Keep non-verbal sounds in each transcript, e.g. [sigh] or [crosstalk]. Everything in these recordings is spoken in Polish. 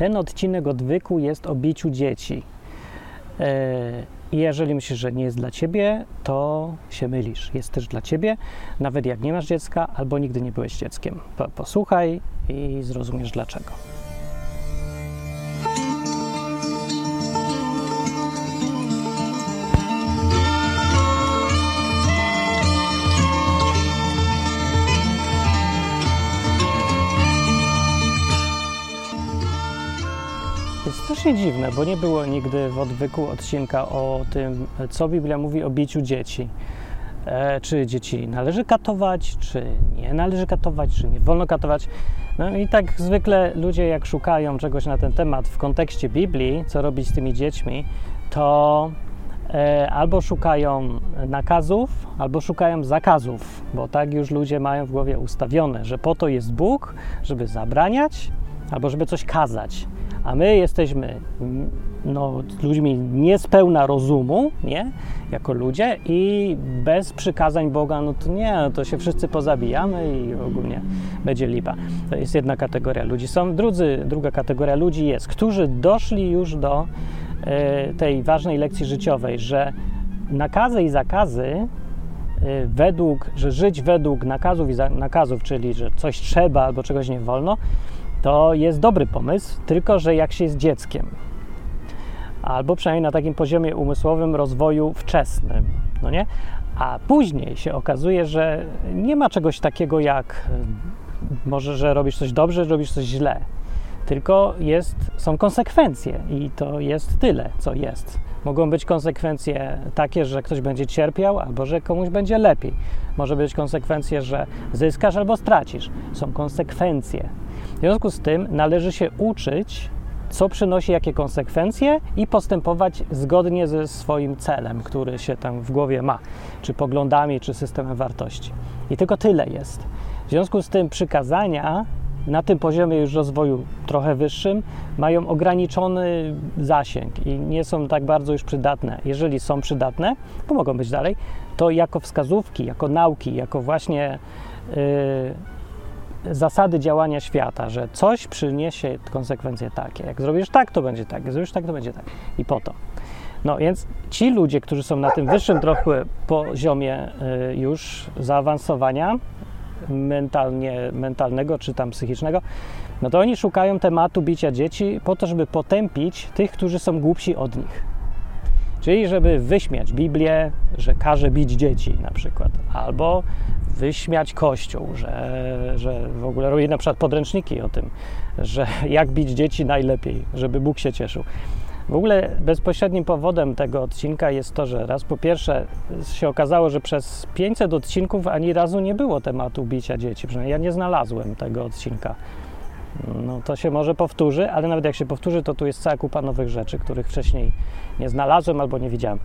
ten odcinek odwyku jest o biciu dzieci. E, I jeżeli myślisz, że nie jest dla ciebie, to się mylisz. Jest też dla ciebie, nawet jak nie masz dziecka albo nigdy nie byłeś dzieckiem. Posłuchaj i zrozumiesz dlaczego. Strasznie dziwne, bo nie było nigdy w odwyku odcinka o tym, co Biblia mówi o biciu dzieci. E, czy dzieci należy katować, czy nie należy katować, czy nie wolno katować. No i tak zwykle ludzie, jak szukają czegoś na ten temat w kontekście Biblii, co robić z tymi dziećmi, to e, albo szukają nakazów, albo szukają zakazów, bo tak już ludzie mają w głowie ustawione, że po to jest Bóg, żeby zabraniać, albo żeby coś kazać a my jesteśmy no, ludźmi niespełna rozumu, nie? Jako ludzie i bez przykazań Boga, no to nie, no to się wszyscy pozabijamy i ogólnie będzie lipa. To jest jedna kategoria ludzi. Są drudzy, druga kategoria ludzi jest, którzy doszli już do y, tej ważnej lekcji życiowej, że nakazy i zakazy y, według, że żyć według nakazów i nakazów, czyli że coś trzeba albo czegoś nie wolno, to jest dobry pomysł, tylko że jak się jest dzieckiem, albo przynajmniej na takim poziomie umysłowym rozwoju wczesnym, no nie? A później się okazuje, że nie ma czegoś takiego jak może, że robisz coś dobrze, robisz coś źle, tylko jest, są konsekwencje i to jest tyle, co jest. Mogą być konsekwencje takie, że ktoś będzie cierpiał, albo że komuś będzie lepiej. Może być konsekwencje, że zyskasz albo stracisz. Są konsekwencje. W związku z tym należy się uczyć, co przynosi jakie konsekwencje i postępować zgodnie ze swoim celem, który się tam w głowie ma, czy poglądami, czy systemem wartości. I tylko tyle jest. W związku z tym przykazania na tym poziomie już rozwoju trochę wyższym mają ograniczony zasięg i nie są tak bardzo już przydatne. Jeżeli są przydatne, bo mogą być dalej, to jako wskazówki, jako nauki, jako właśnie yy, zasady działania świata, że coś przyniesie konsekwencje takie. Jak zrobisz tak, to będzie tak. Jak zrobisz tak, to będzie tak. I po to. No więc ci ludzie, którzy są na tym wyższym trochę poziomie y, już zaawansowania mentalnie, mentalnego czy tam psychicznego, no to oni szukają tematu bicia dzieci po to, żeby potępić tych, którzy są głupsi od nich. Czyli żeby wyśmiać Biblię, że każe bić dzieci na przykład, albo wyśmiać Kościół, że, że w ogóle robi na przykład podręczniki o tym, że [laughs] jak bić dzieci najlepiej, żeby Bóg się cieszył. W ogóle bezpośrednim powodem tego odcinka jest to, że raz po pierwsze się okazało, że przez 500 odcinków ani razu nie było tematu bicia dzieci. Przynajmniej ja nie znalazłem tego odcinka. No to się może powtórzy, ale nawet jak się powtórzy, to tu jest cała kupa nowych rzeczy, których wcześniej nie znalazłem albo nie widziałem.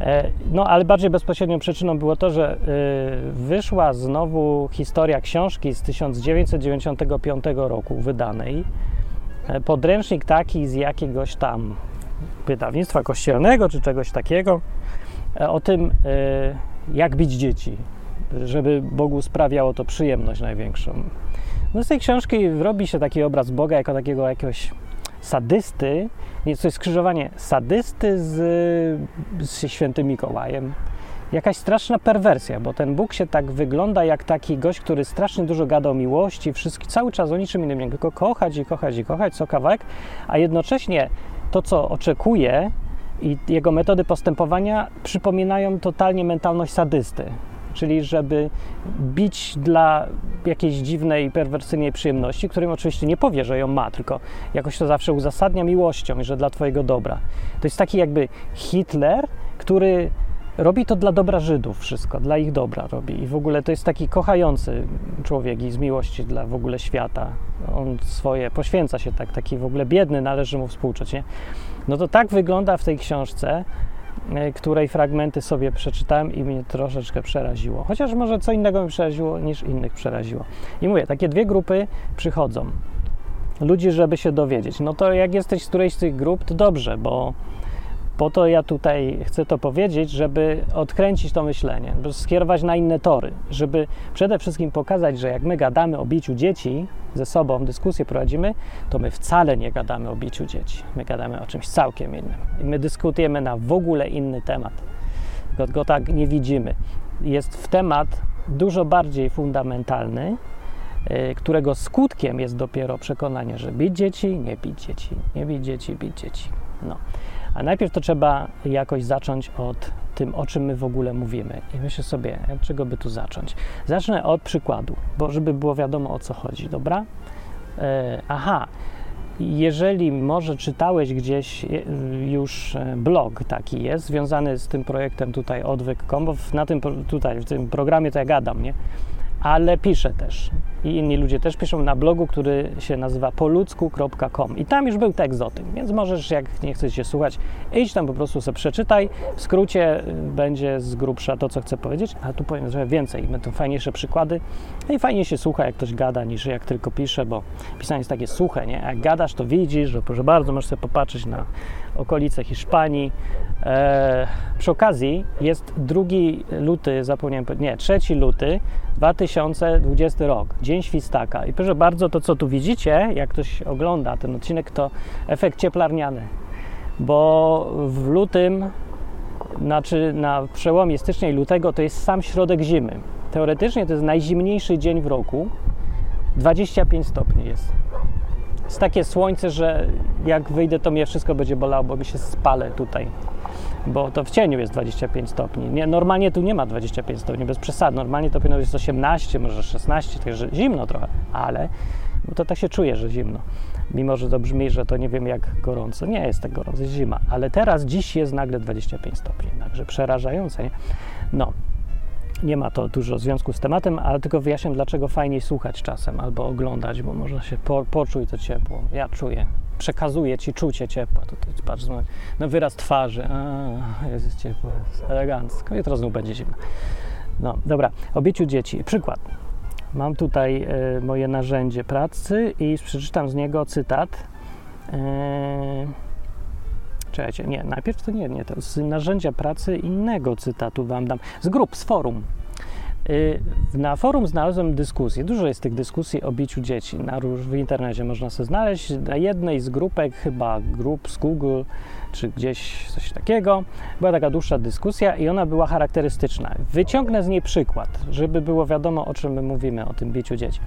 E, no, ale bardziej bezpośrednią przyczyną było to, że y, wyszła znowu historia książki z 1995 roku wydanej. E, podręcznik taki z jakiegoś tam wydawnictwa kościelnego czy czegoś takiego e, o tym, jak bić dzieci, żeby Bogu sprawiało to przyjemność największą. No z tej książki robi się taki obraz Boga jako takiego jakiegoś sadysty, nie, to jest skrzyżowanie sadysty z, z świętym Mikołajem. Jakaś straszna perwersja, bo ten Bóg się tak wygląda jak taki gość, który strasznie dużo gada o miłości, wszystko, cały czas o niczym innym, tylko kochać i kochać i kochać co kawałek, a jednocześnie to, co oczekuje i jego metody postępowania przypominają totalnie mentalność sadysty czyli żeby bić dla jakiejś dziwnej, perwersyjnej przyjemności, którym oczywiście nie powie, że ją ma, tylko jakoś to zawsze uzasadnia miłością i że dla Twojego dobra. To jest taki jakby Hitler, który robi to dla dobra Żydów wszystko, dla ich dobra robi. I w ogóle to jest taki kochający człowiek i z miłości dla w ogóle świata. On swoje poświęca się tak, taki w ogóle biedny, należy mu współczuć, nie? No to tak wygląda w tej książce której fragmenty sobie przeczytałem i mnie troszeczkę przeraziło. Chociaż może co innego mnie przeraziło niż innych przeraziło. I mówię, takie dwie grupy przychodzą. Ludzi, żeby się dowiedzieć. No to jak jesteś z którejś z tych grup, to dobrze, bo Po to ja tutaj chcę to powiedzieć, żeby odkręcić to myślenie, skierować na inne tory, żeby przede wszystkim pokazać, że jak my gadamy o biciu dzieci ze sobą, dyskusję prowadzimy, to my wcale nie gadamy o biciu dzieci. My gadamy o czymś całkiem innym. I my dyskutujemy na w ogóle inny temat. Go, go tak nie widzimy. Jest w temat dużo bardziej fundamentalny, yy, którego skutkiem jest dopiero przekonanie, że bić dzieci, nie bić dzieci, nie bić dzieci, bić dzieci. No. A najpierw to trzeba jakoś zacząć od tym, o czym my w ogóle mówimy. I myślę sobie, od czego by tu zacząć. Zacznę od przykładu, bo żeby było wiadomo o co chodzi, dobra? E, aha, jeżeli może czytałeś gdzieś e, już e, blog taki jest, związany z tym projektem tutaj odwyk.com, bo na tym tutaj, w tym programie to ja gadam, nie? Ale piszę też. I inni ludzie też piszą na blogu, który się nazywa poludzku.com. I tam już był tekst o tym, więc możesz, jak nie chcesz się słuchać, idź tam po prostu sobie przeczytaj. W skrócie y, będzie z grubsza to, co chcę powiedzieć, a tu powiem że więcej. Będą fajniejsze przykłady. No i fajnie się słucha, jak ktoś gada, niż jak tylko pisze, bo pisanie jest takie suche, nie? Jak gadasz, to widzisz, że proszę bardzo, możesz sobie popatrzeć na okolice Hiszpanii. Eee, przy okazji jest 2 luty, zapomniałem, nie, 3 luty 2020 rok, Dzień Świstaka. I proszę bardzo, to co tu widzicie, jak ktoś ogląda ten odcinek, to efekt cieplarniany, bo w lutym, znaczy na przełomie stycznia i lutego, to jest sam środek zimy. Teoretycznie to jest najzimniejszy dzień w roku, 25 stopni jest. Jest takie słońce, że jak wyjdę, to mnie wszystko będzie bolało, bo mi się spalę tutaj bo to w cieniu jest 25 stopni. Nie, normalnie tu nie ma 25 stopni, bez przesady. Normalnie to powinno być 18, może 16, także zimno trochę, ale to tak się czuje, że zimno. Mimo, że to brzmi, że to nie wiem jak gorąco. Nie jest tak gorąco, jest zima. Ale teraz, dziś jest nagle 25 stopni, także przerażające, nie? No, nie ma to dużo związku z tematem, ale tylko wyjaśniam, dlaczego fajniej słuchać czasem albo oglądać, bo można się po, poczuć to ciepło. Ja czuję, przekazuje ci czucie ciepła. To patrz na, na wyraz twarzy. A, jest ciepło, jest elegancko. Jutro znów będzie zimno. No, dobra, o dzieci. Przykład. Mam tutaj y, moje narzędzie pracy i przeczytam z niego cytat. Y, czekajcie, nie, najpierw to nie, nie, to z narzędzia pracy innego cytatu wam dam. Z grup, z forum. Y, na forum znalazłem dyskusję. Dużo jest tych dyskusji o biciu dzieci. Na, w internecie można sobie znaleźć. Na jednej z grupek, chyba grup z Google, czy gdzieś coś takiego, była taka dłuższa dyskusja i ona była charakterystyczna. Wyciągnę z niej przykład, żeby było wiadomo, o czym my mówimy, o tym biciu dzieci.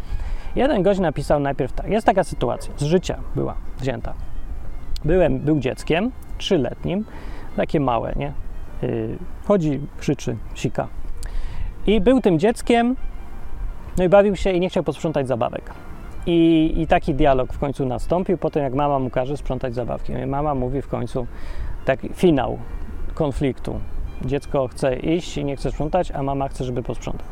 Jeden gość napisał najpierw tak. Jest taka sytuacja, z życia była wzięta. Byłem, był dzieckiem, trzyletnim, takie małe, nie? Yy, chodzi, krzyczy, sika i był tym dzieckiem, no i bawił się i nie chciał posprzątać zabawek. I, I taki dialog w końcu nastąpił, po tym jak mama mu każe sprzątać zabawki. No I mama mówi w końcu taki finał konfliktu. Dziecko chce iść i nie chce sprzątać, a mama chce, żeby posprzątał.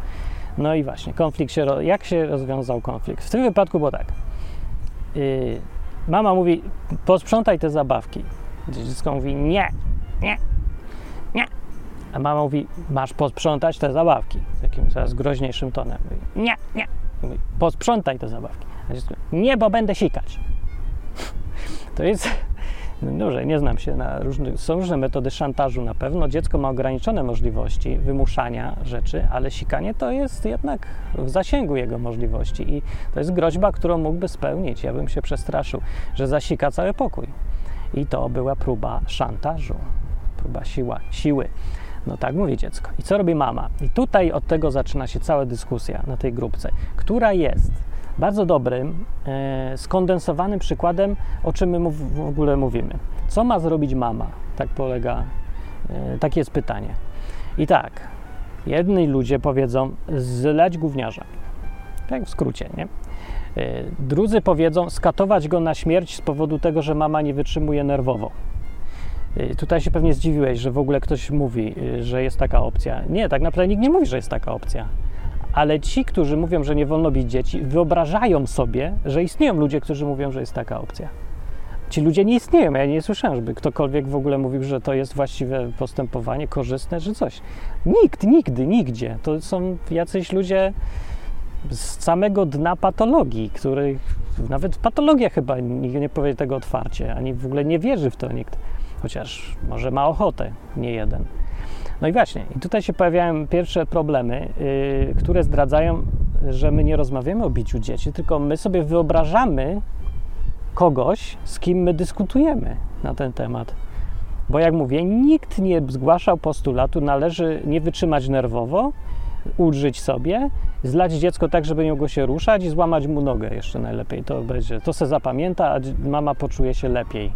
No i właśnie, konflikt się, jak się rozwiązał konflikt? W tym wypadku było tak. Yy, mama mówi, posprzątaj te zabawki. Dziecko mówi, nie, nie, nie. A mama mówi, masz posprzątać te zabawki. Takim coraz groźniejszym tonem. Mówi, nie, nie. Mówi, posprzątaj te zabawki. A dziecko, nie, bo będę sikać. [laughs] To jest... No dobrze, nie znam się na różnych. Są różne metody szantażu na pewno. Dziecko ma ograniczone możliwości wymuszania rzeczy, ale sikanie to jest jednak w zasięgu jego możliwości i to jest groźba, którą mógłby spełnić. Ja bym się przestraszył, że zasika cały pokój. I to była próba szantażu, próba siła, siły. No tak mówi dziecko. I co robi mama? I tutaj od tego zaczyna się cała dyskusja na tej grupce, która jest bardzo dobrym, e, skondensowanym przykładem, o czym my w ogóle mówimy. Co ma zrobić mama? Tak polega, e, takie jest pytanie. I tak, jedni ludzie powiedzą, zleć gówniarza. Tak w skrócie, nie? E, drudzy powiedzą, skatować go na śmierć z powodu tego, że mama nie wytrzymuje nerwowo. Y, tutaj się pewnie zdziwiłeś, że w ogóle ktoś mówi, y, że jest taka opcja. Nie, tak naprawdę nikt nie mówi, że jest taka opcja. Ale ci, którzy mówią, że nie wolno bić dzieci, wyobrażają sobie, że istnieją ludzie, którzy mówią, że jest taka opcja. Ci ludzie nie istnieją. Ja nie słyszałem, żeby ktokolwiek w ogóle mówił, że to jest właściwe postępowanie, korzystne, czy coś. Nikt, nigdy, nigdzie. To są jacyś ludzie z samego dna patologii, których nawet patologia chyba nikt nie powie tego otwarcie, ani w ogóle nie wierzy w to nikt. chociaż może ma ochotę, nie jeden. No i właśnie, i tutaj się pojawiają pierwsze problemy, yy, które zdradzają, że my nie rozmawiamy o biciu dzieci, tylko my sobie wyobrażamy kogoś, z kim my dyskutujemy na ten temat. Bo jak mówię, nikt nie zgłaszał postulatu, należy nie wytrzymać nerwowo, ulżyć sobie, zlać dziecko tak, żeby nie mogło się ruszać i złamać mu nogę jeszcze najlepiej. To będzie, to se zapamięta, a mama poczuje się lepiej.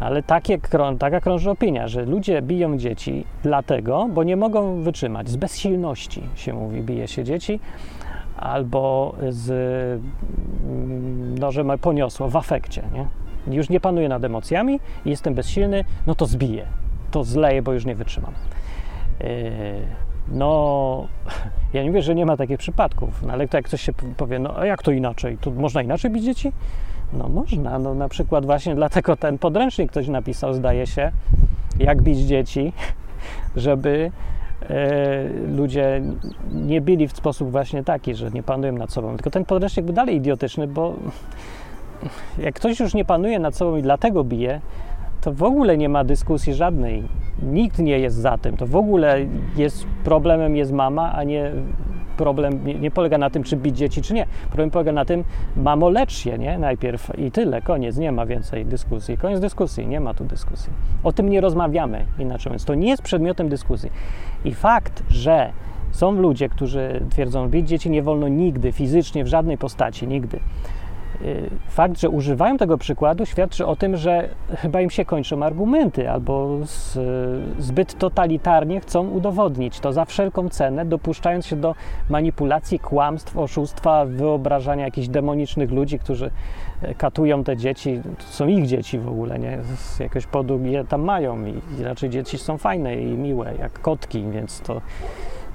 Ale takie, taka krąży opinia, że ludzie biją dzieci dlatego, bo nie mogą wytrzymać. Z bezsilności się mówi, bije się dzieci, albo z, mm, no, że poniosło w afekcie, nie? Już nie panuję nad emocjami, jestem bezsilny, no to zbiję, to zleję, bo już nie wytrzymam. Yy, no, [laughs] ja nie mówię, że nie ma takich przypadków, no, ale to jak ktoś się powie, no a jak to inaczej? To można inaczej bić dzieci? No można, no na przykład właśnie dlatego ten podręcznik ktoś napisał, zdaje się, jak bić dzieci, [laughs] żeby e, ludzie nie bili w sposób właśnie taki, że nie panują nad sobą. Tylko ten podręcznik był dalej idiotyczny, bo [laughs] jak ktoś już nie panuje nad sobą i dlatego bije, to w ogóle nie ma dyskusji żadnej. Nikt nie jest za tym. To w ogóle jest problemem jest mama, a nie problem nie, nie, polega na tym, czy bić dzieci, czy nie. Problem polega na tym, mamo, lecz się, nie? Najpierw i tyle, koniec, nie ma więcej dyskusji. Koniec dyskusji, nie ma tu dyskusji. O tym nie rozmawiamy, inaczej mówiąc. To nie jest przedmiotem dyskusji. I fakt, że są ludzie, którzy twierdzą, bić dzieci nie wolno nigdy, fizycznie, w żadnej postaci, nigdy fakt, że używają tego przykładu, świadczy o tym, że chyba im się kończą argumenty, albo z, zbyt totalitarnie chcą udowodnić to za wszelką cenę, dopuszczając się do manipulacji, kłamstw, oszustwa, wyobrażania jakichś demonicznych ludzi, którzy e, katują te dzieci. To są ich dzieci w ogóle, nie? Jakoś podług tam mają i raczej dzieci są fajne i miłe, jak kotki, więc to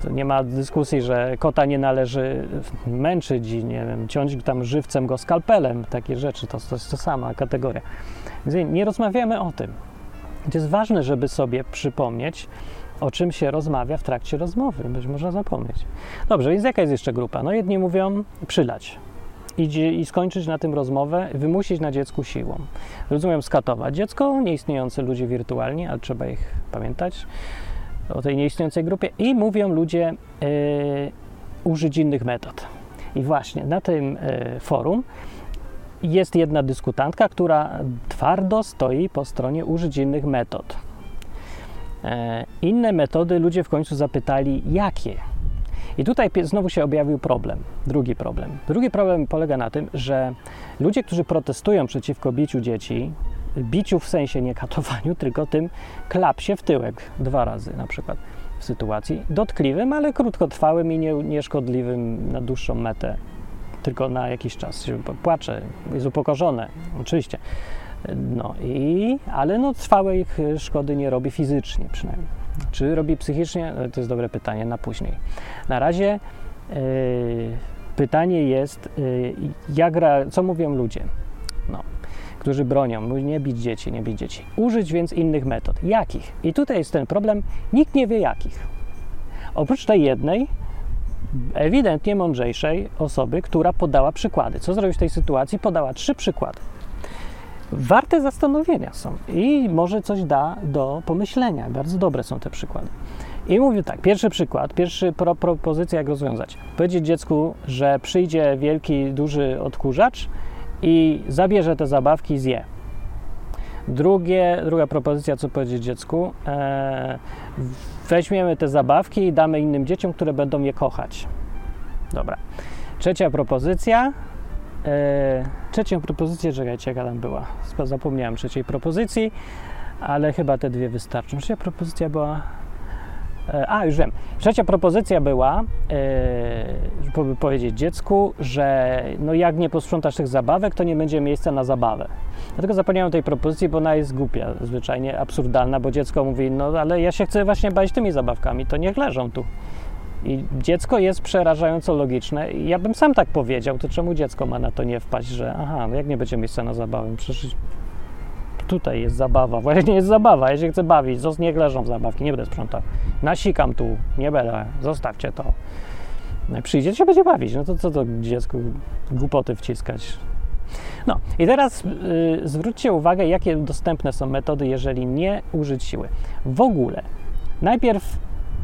to nie ma dyskusji, że kota nie należy męczyć i nie wiem, ciąć tam żywcem go skalpelem. Takie rzeczy to, to jest to sama kategoria. Więc nie rozmawiamy o tym. To jest ważne, żeby sobie przypomnieć, o czym się rozmawia w trakcie rozmowy, być można zapomnieć. Dobrze, więc jaka jest jeszcze grupa? No jedni mówią przylać. Idzie i skończyć na tym rozmowę, wymusić na dziecku siłą. Rozumiem skatować dziecko, nieistniejące ludzie wirtualni, ale trzeba ich pamiętać o tej nieistniejącej grupie i mówią ludzie y, użyć innych metod. I właśnie na tym y, forum jest jedna dyskutantka, która twardo stoi po stronie użyć innych metod. E, inne metody ludzie w końcu zapytali, jakie. I tutaj znowu się objawił problem, drugi problem. Drugi problem polega na tym, że ludzie, którzy protestują przeciwko biciu dzieci, biciu w sensie nie katowaniu, tylko tym klapsie w tyłek dwa razy na przykład w sytuacji dotkliwym, ale krótkotrwałym i nie, nieszkodliwym na dłuższą metę, tylko na jakiś czas. Płacze, jest upokorzone, oczywiście. No i, ale no trwałej szkody nie robi fizycznie przynajmniej. Czy robi psychicznie? To jest dobre pytanie na później. Na razie yy, pytanie jest, yy, jak co mówią ludzie? No, którzy bronią, nie bić dzieci, nie bić dzieci. Użyć więc innych metod. Jakich? I tutaj jest ten problem, nikt nie wie jakich. Oprócz tej jednej, ewidentnie mądrzejszej osoby, która podała przykłady. Co zrobić w tej sytuacji? Podała trzy przykłady. Warte zastanowienia są i może coś da do pomyślenia. Bardzo dobre są te przykłady. I mówię tak, pierwszy przykład, pierwsza pro, propozycja, jak rozwiązać. Powiedzieć dziecku, że przyjdzie wielki, duży odkurzacz i zabierze te zabawki i zje. Drugie, druga propozycja, co powiedzieć dziecku, e, weźmiemy te zabawki i damy innym dzieciom, które będą je kochać. Dobra. Trzecia propozycja. E, trzecią propozycję, czekajcie, jaka tam była. Zapomniałem trzeciej propozycji, ale chyba te dwie wystarczą. Trzecia propozycja była a, już wiem. Trzecia propozycja była, żeby powiedzieć dziecku, że no jak nie posprzątasz tych zabawek, to nie będzie miejsca na zabawę. Dlatego zapomniałem tej propozycji, bo ona jest głupia, zwyczajnie absurdalna, bo dziecko mówi, no ale ja się chcę właśnie bawić tymi zabawkami, to niech leżą tu. I dziecko jest przerażająco logiczne. Ja bym sam tak powiedział, to czemu dziecko ma na to nie wpaść, że aha, no jak nie będzie miejsca na zabawę? Przecież tutaj jest zabawa, właśnie jest zabawa, ja się chcę bawić, niech leżą zabawki, nie będę sprzątał. Nasikam tu, nie będę, zostawcie to. No, przyjdzie, się będzie bawić, no to co to dziecku głupoty wciskać. No i teraz y, zwróćcie uwagę, jakie dostępne są metody, jeżeli nie użyć siły. W ogóle, najpierw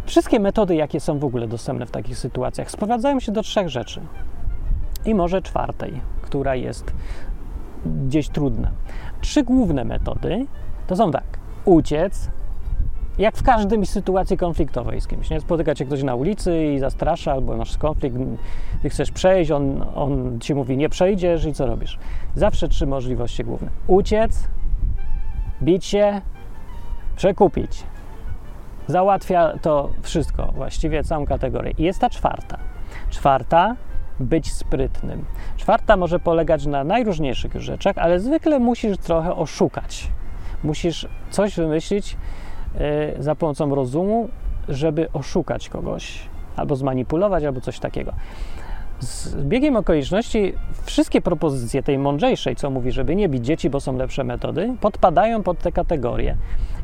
wszystkie metody, jakie są w ogóle dostępne w takich sytuacjach, sprowadzają się do trzech rzeczy. I może czwartej, która jest gdzieś trudna. Trzy główne metody to są tak: uciec, jak w każdej sytuacji konfliktowej z kimś. Nie? Spotyka cię ktoś na ulicy i zastrasza, albo masz konflikt, ty chcesz przejść, on, on ci mówi nie przejdziesz i co robisz? Zawsze trzy możliwości główne. Uciec, bić się, przekupić. Załatwia to wszystko, właściwie całą kategorię. I jest ta czwarta. Czwarta, być sprytnym. Czwarta może polegać na najróżniejszych rzeczach, ale zwykle musisz trochę oszukać. Musisz coś wymyślić, Y, za pomocą rozumu, żeby oszukać kogoś, albo zmanipulować, albo coś takiego. Z biegiem okoliczności wszystkie propozycje tej mądrzejszej, co mówi, żeby nie bić dzieci, bo są lepsze metody, podpadają pod te kategorie.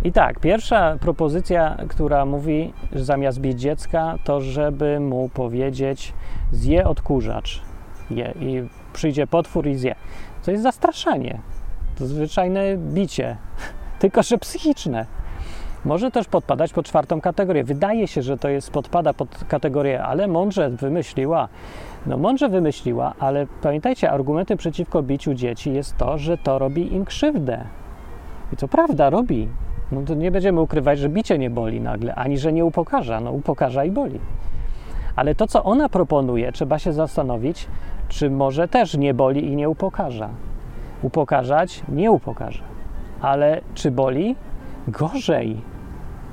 I tak, pierwsza propozycja, która mówi, że zamiast bić dziecka, to żeby mu powiedzieć, zje odkurzacz je i przyjdzie potwór i zje. To jest zastraszanie. To zwyczajne bicie, [laughs] tylko że psychiczne może też podpadać pod czwartą kategorię. Wydaje się, że to jest podpada pod kategorię, ale mądrze wymyśliła. No mądrze wymyśliła, ale pamiętajcie, argumentem przeciwko biciu dzieci jest to, że to robi im krzywdę. I to prawda, robi. No to nie będziemy ukrywać, że bicie nie boli nagle, ani że nie upokarza. No upokarza i boli. Ale to, co ona proponuje, trzeba się zastanowić, czy może też nie boli i nie upokarza. Upokarzać nie upokarza. Ale czy boli? Gorzej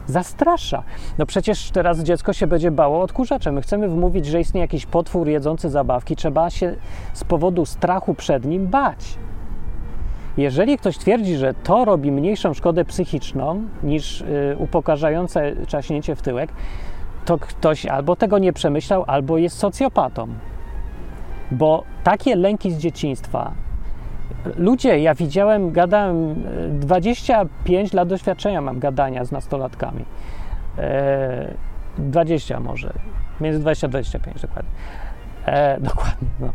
zastrasza. No przecież teraz dziecko się będzie bało odkurzaczem. My chcemy wmówić, że istnieje jakiś potwór jedzący zabawki. Trzeba się z powodu strachu przed nim bać. Jeżeli ktoś twierdzi, że to robi mniejszą szkodę psychiczną niż y, upokarzające czaśnięcie w tyłek, to ktoś albo tego nie przemyślał, albo jest socjopatą. Bo takie lęki z dzieciństwa, Ludzie, ja widziałem, gadałem 25 e, lat doświadczenia mam gadania z nastolatkami. E, 20 może, między 20 a 25 dokładnie. E, [laughs] dokładnie, no.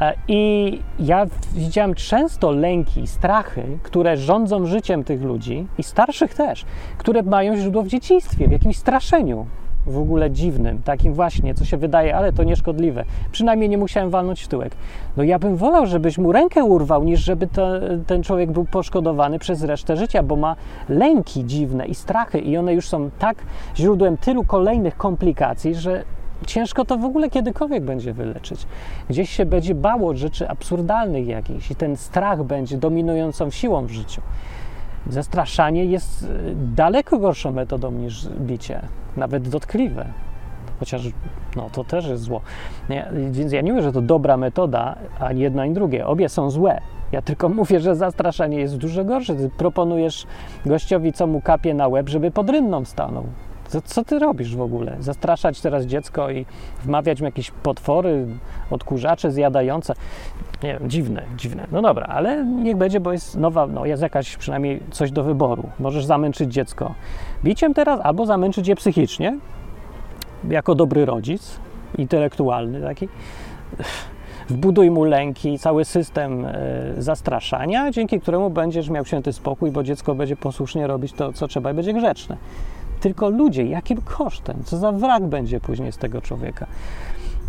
E, I ja widziałem często lęki, strachy, które rządzą życiem tych ludzi i starszych też, które mają źródło w dzieciństwie, w jakimś straszeniu w ogóle dziwnym, takim właśnie, co się wydaje, ale to nieszkodliwe. Przynajmniej nie musiałem walnąć w tyłek. No ja bym wolał, żebyś mu rękę urwał, niż żeby ten człowiek był poszkodowany przez resztę życia, bo ma lęki dziwne i strachy i one już są tak źródłem tylu kolejnych komplikacji, że ciężko to w ogóle kiedykolwiek będzie wyleczyć. Gdzieś się będzie bało rzeczy absurdalnych jakichś i ten strach będzie dominującą siłą w życiu. Zastraszanie jest y, daleko gorszą metodą niż bicie, nawet dotkliwe. Chociaż no, to też jest zło. Nie, więc ja nie mówię, że to dobra metoda, ani jedno, ani drugie. Obie są złe. Ja tylko [laughs] mówię, że zastraszanie jest dużo gorsze. Ty proponujesz gościowi, co mu kapie na łeb, żeby pod rynną stanął. Co, co ty robisz w ogóle? Zastraszać teraz dziecko i wmawiać mu jakieś potwory, odkurzacze zjadające. Nie wiem, dziwne, dziwne. No dobra, ale niech będzie, bo jest nowa, no jest jakaś przynajmniej coś do wyboru. Możesz zamęczyć dziecko biciem teraz, albo zamęczyć je psychicznie, jako dobry rodzic, intelektualny taki. Wbuduj mu lęki, cały system e, zastraszania, dzięki któremu będziesz miał święty spokój, bo dziecko będzie posłusznie robić to, co trzeba i będzie grzeczne. Tylko ludzie, jakim kosztem? Co za wrak będzie później z tego człowieka?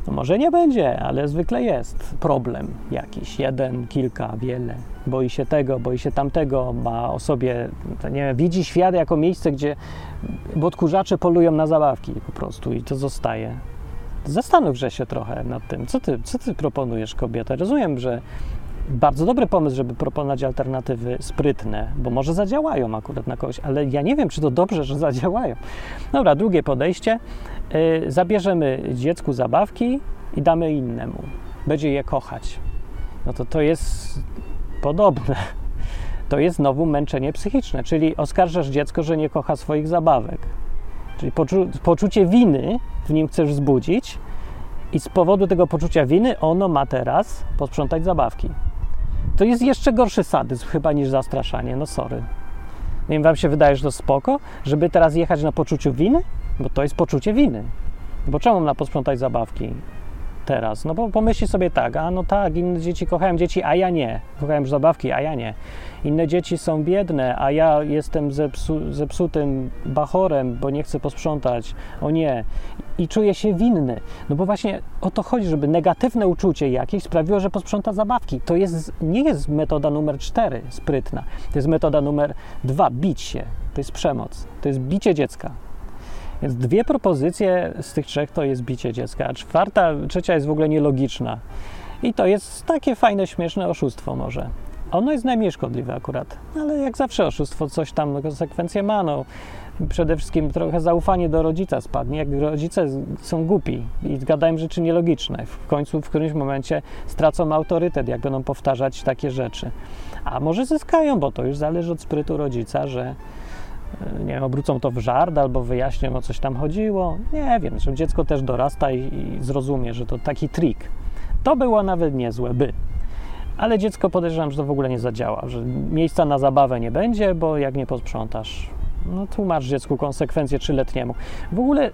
No może nie będzie, ale zwykle jest problem jakiś, jeden, kilka, wiele. Boi się tego, boi się tamtego, ma o sobie, nie wiem, widzi świat jako miejsce, gdzie odkurzacze polują na zabawki po prostu i to zostaje. Zastanówże się trochę nad tym, co ty, co ty proponujesz kobieta. Rozumiem, że bardzo dobry pomysł, żeby proponować alternatywy sprytne, bo może zadziałają akurat na kogoś, ale ja nie wiem, czy to dobrze, że zadziałają. Dobra, drugie podejście. Yy, zabierzemy dziecku zabawki i damy innemu. Będzie je kochać. No to to jest podobne. To jest znowu męczenie psychiczne, czyli oskarżasz dziecko, że nie kocha swoich zabawek. Czyli poczu poczucie winy w nim chcesz wzbudzić, i z powodu tego poczucia winy ono ma teraz posprzątać zabawki. To jest jeszcze gorszy sadyzm chyba niż zastraszanie, no sorry. Nie wiem, wam się wydaje, że to spoko, żeby teraz jechać na poczuciu winy? Bo to jest poczucie winy. Bo czemu ma posprzątać zabawki? Teraz. No bo pomyśli sobie tak, a no tak, inne dzieci kochają dzieci, a ja nie. Kochają zabawki, a ja nie. Inne dzieci są biedne, a ja jestem zepsu, zepsutym bachorem, bo nie chcę posprzątać. O nie. I czuję się winny. No bo właśnie o to chodzi, żeby negatywne uczucie jakieś sprawiło, że posprząta zabawki. To jest, nie jest metoda numer cztery, sprytna. To jest metoda numer dwa, bić się. To jest przemoc. To jest bicie dziecka. Więc dwie propozycje z tych trzech to jest bicie dziecka, a czwarta, trzecia jest w ogóle nielogiczna. I to jest takie fajne, śmieszne oszustwo może. Ono jest najmniej szkodliwe akurat, ale jak zawsze oszustwo coś tam konsekwencje ma. No, przede wszystkim trochę zaufanie do rodzica spadnie, jak rodzice są głupi i gadają rzeczy nielogiczne. W końcu w którymś momencie stracą autorytet, jak będą powtarzać takie rzeczy. A może zyskają, bo to już zależy od sprytu rodzica, że nie wiem, obrócą to w żart albo wyjaśnią, o coś tam chodziło. Nie wiem, że dziecko też dorasta i, i zrozumie, że to taki trik. To było nawet niezłe, by ale dziecko podejrzewam, że to w ogóle nie zadziała, że miejsca na zabawę nie będzie, bo jak nie posprzątasz, no tłumacz dziecku konsekwencje trzyletniemu. W ogóle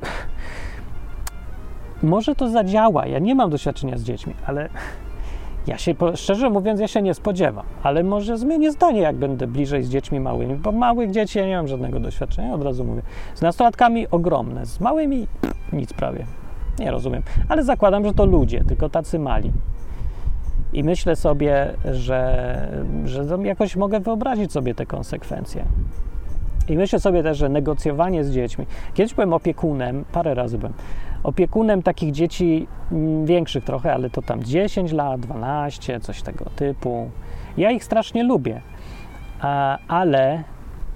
[sighs] może to zadziała. Ja nie mam doświadczenia z dziećmi, ale ja się, szczerze mówiąc, ja się nie spodziewam, ale może zmienię zdanie, jak będę bliżej z dziećmi małymi, bo małych dzieci ja nie mam żadnego doświadczenia, od razu mówię. Z nastolatkami ogromne, z małymi nic prawie. Nie rozumiem, ale zakładam, że to ludzie, tylko tacy mali. I myślę sobie, że, że jakoś mogę wyobrazić sobie te konsekwencje. I myślę sobie też, że negocjowanie z dziećmi. Kiedyś byłem opiekunem, parę razy byłem, opiekunem takich dzieci mm, większych trochę, ale to tam 10 lat, 12, coś tego typu. Ja ich strasznie lubię, ale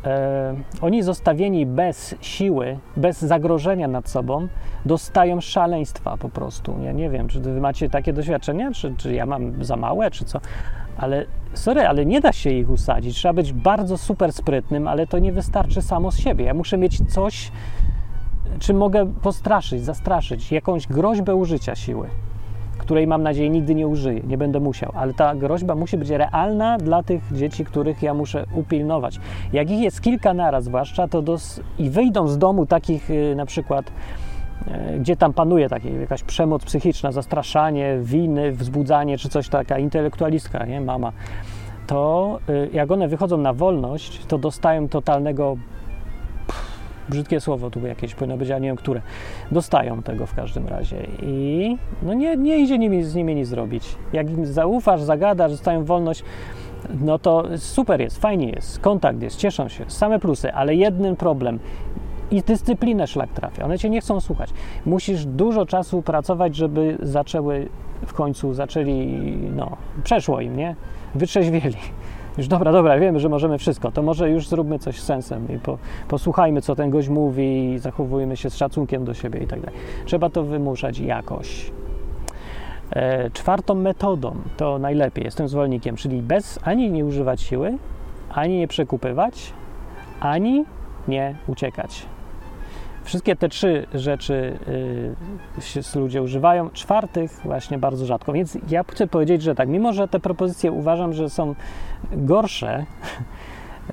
e, oni zostawieni bez siły, bez zagrożenia nad sobą, dostają szaleństwa po prostu. Ja nie wiem, czy wy macie takie doświadczenia, czy, czy ja mam za małe, czy co, ale sorry, ale nie da się ich usadzić. Trzeba być bardzo super sprytnym, ale to nie wystarczy samo z siebie. Ja muszę mieć coś, czym mogę postraszyć, zastraszyć, jakąś groźbę użycia siły której mam nadzieję nigdy nie użyję, nie będę musiał, ale ta groźba musi być realna dla tych dzieci, których ja muszę upilnować. Jak ich jest kilka naraz, zwłaszcza, to dos- i wyjdą z domu takich yy, na przykład yy, gdzie tam panuje taka jakaś przemoc psychiczna, zastraszanie, winy, wzbudzanie, czy coś taka intelektualistka, nie, mama, to yy, jak one wychodzą na wolność, to dostają totalnego brzydkie słowo tu jakieś powinno być, a nie wiem które. Dostają tego w każdym razie i no nie, nie idzie nimi, z nimi nic zrobić. Jak im zaufasz, zagadasz, dostają wolność, no to super jest, fajnie jest, kontakt jest, cieszą się, same plusy, ale jeden problem i dyscyplinę szlak trafia. One cię nie chcą słuchać. Musisz dużo czasu pracować, żeby zaczęły w końcu, zaczęli, no, przeszło im, nie? Wytrzeźwieli. Już dobra, dobra, wiemy, że możemy wszystko, to może już zróbmy coś z sensem i po, posłuchajmy, co ten gość mówi i zachowujmy się z szacunkiem do siebie i tak dalej. Trzeba to wymuszać jakoś. E, czwartą metodą to najlepiej, jestem zwolennikiem, czyli bez ani nie używać siły, ani nie przekupywać, ani nie uciekać. Wszystkie te trzy rzeczy y, ludzie używają, czwartych właśnie bardzo rzadko. Więc ja chcę powiedzieć, że tak, mimo że te propozycje uważam, że są gorsze, [laughs]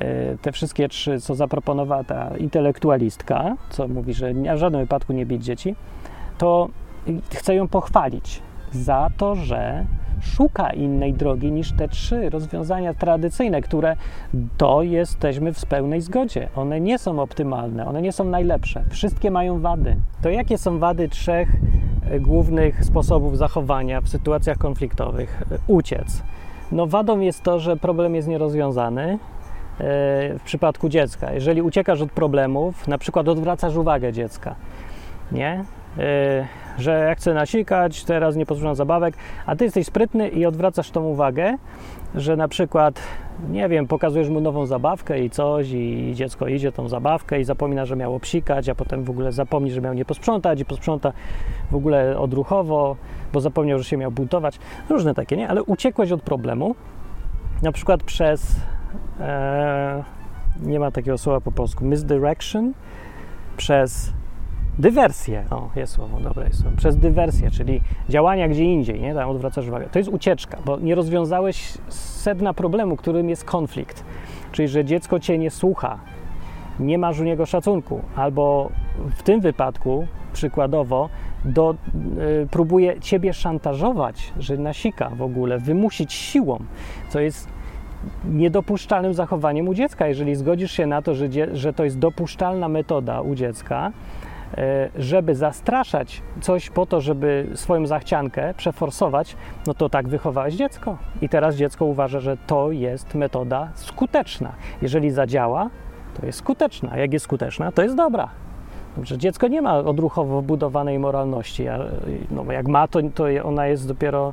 y, te wszystkie trzy, co zaproponowała ta intelektualistka, co mówi, że w żadnym wypadku nie bić dzieci, to chcę ją pochwalić za to, że szuka innej drogi niż te trzy rozwiązania tradycyjne, które to jesteśmy w pełnej zgodzie. One nie są optymalne, one nie są najlepsze. Wszystkie mają wady. To jakie są wady trzech e, głównych sposobów zachowania w sytuacjach konfliktowych? E, uciec. No wadą jest to, że problem jest nierozwiązany e, w przypadku dziecka. Jeżeli uciekasz od problemów, na przykład odwracasz uwagę dziecka, nie? Że ja chcę nasikać, teraz nie posłucham zabawek, a ty jesteś sprytny i odwracasz tą uwagę, że na przykład, nie wiem, pokazujesz mu nową zabawkę i coś i dziecko idzie tą zabawkę i zapomina, że miało psikać, a potem w ogóle zapomni, że miał nie posprzątać i posprząta w ogóle odruchowo, bo zapomniał, że się miał buntować. Różne takie, nie? Ale uciekłeś od problemu, na przykład przez... E, nie ma takiego słowa po polsku, misdirection, przez Dywersję, o jest słowo, dobre jest słowo. Przez dywersję, czyli działania gdzie indziej, nie? Tam odwracasz uwagę. To jest ucieczka, bo nie rozwiązałeś sedna problemu, którym jest konflikt. Czyli, że dziecko cię nie słucha, nie masz u niego szacunku, albo w tym wypadku, przykładowo, do, y, próbuje ciebie szantażować, że nasika w ogóle, wymusić siłą, co jest niedopuszczalnym zachowaniem u dziecka. Jeżeli zgodzisz się na to, że, że to jest dopuszczalna metoda u dziecka, żeby zastraszać coś po to, żeby swoją zachciankę przeforsować, no to tak wychowałeś dziecko. I teraz dziecko uważa, że to jest metoda skuteczna. Jeżeli zadziała, to jest skuteczna. Jak jest skuteczna, to jest dobra. Że dziecko nie ma odruchowo budowanej moralności. No, jak ma, to, to ona jest dopiero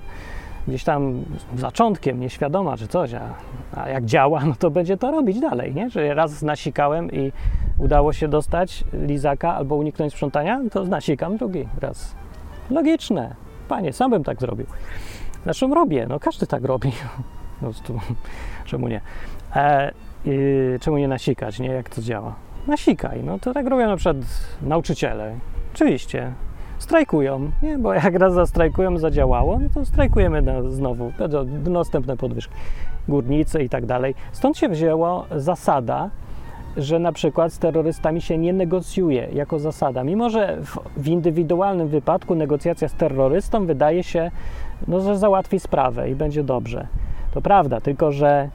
gdzieś tam zaczątkiem, nieświadoma czy coś, a, a, jak działa, no to będzie to robić dalej, nie? Że raz nasikałem i udało się dostać lizaka albo uniknąć sprzątania, to nasikam drugi raz. Logiczne. Panie, sam bym tak zrobił. Zresztą robię, no każdy tak robi. [laughs] Po prostu, czemu nie? E, yy, czemu nie nasikać, nie? Jak to działa? Nasikaj, no to tak robią na przykład nauczyciele. Oczywiście, strajkują, nie? bo jak raz zastrajkują, zadziałało, no to strajkujemy na, znowu, następne podwyżki, górnicy i tak dalej. Stąd się wzięła zasada, że na przykład z terrorystami się nie negocjuje jako zasada. Mimo, że w, w indywidualnym wypadku negocjacja z terrorystą wydaje się, no, że załatwi sprawę i będzie dobrze. To prawda, tylko że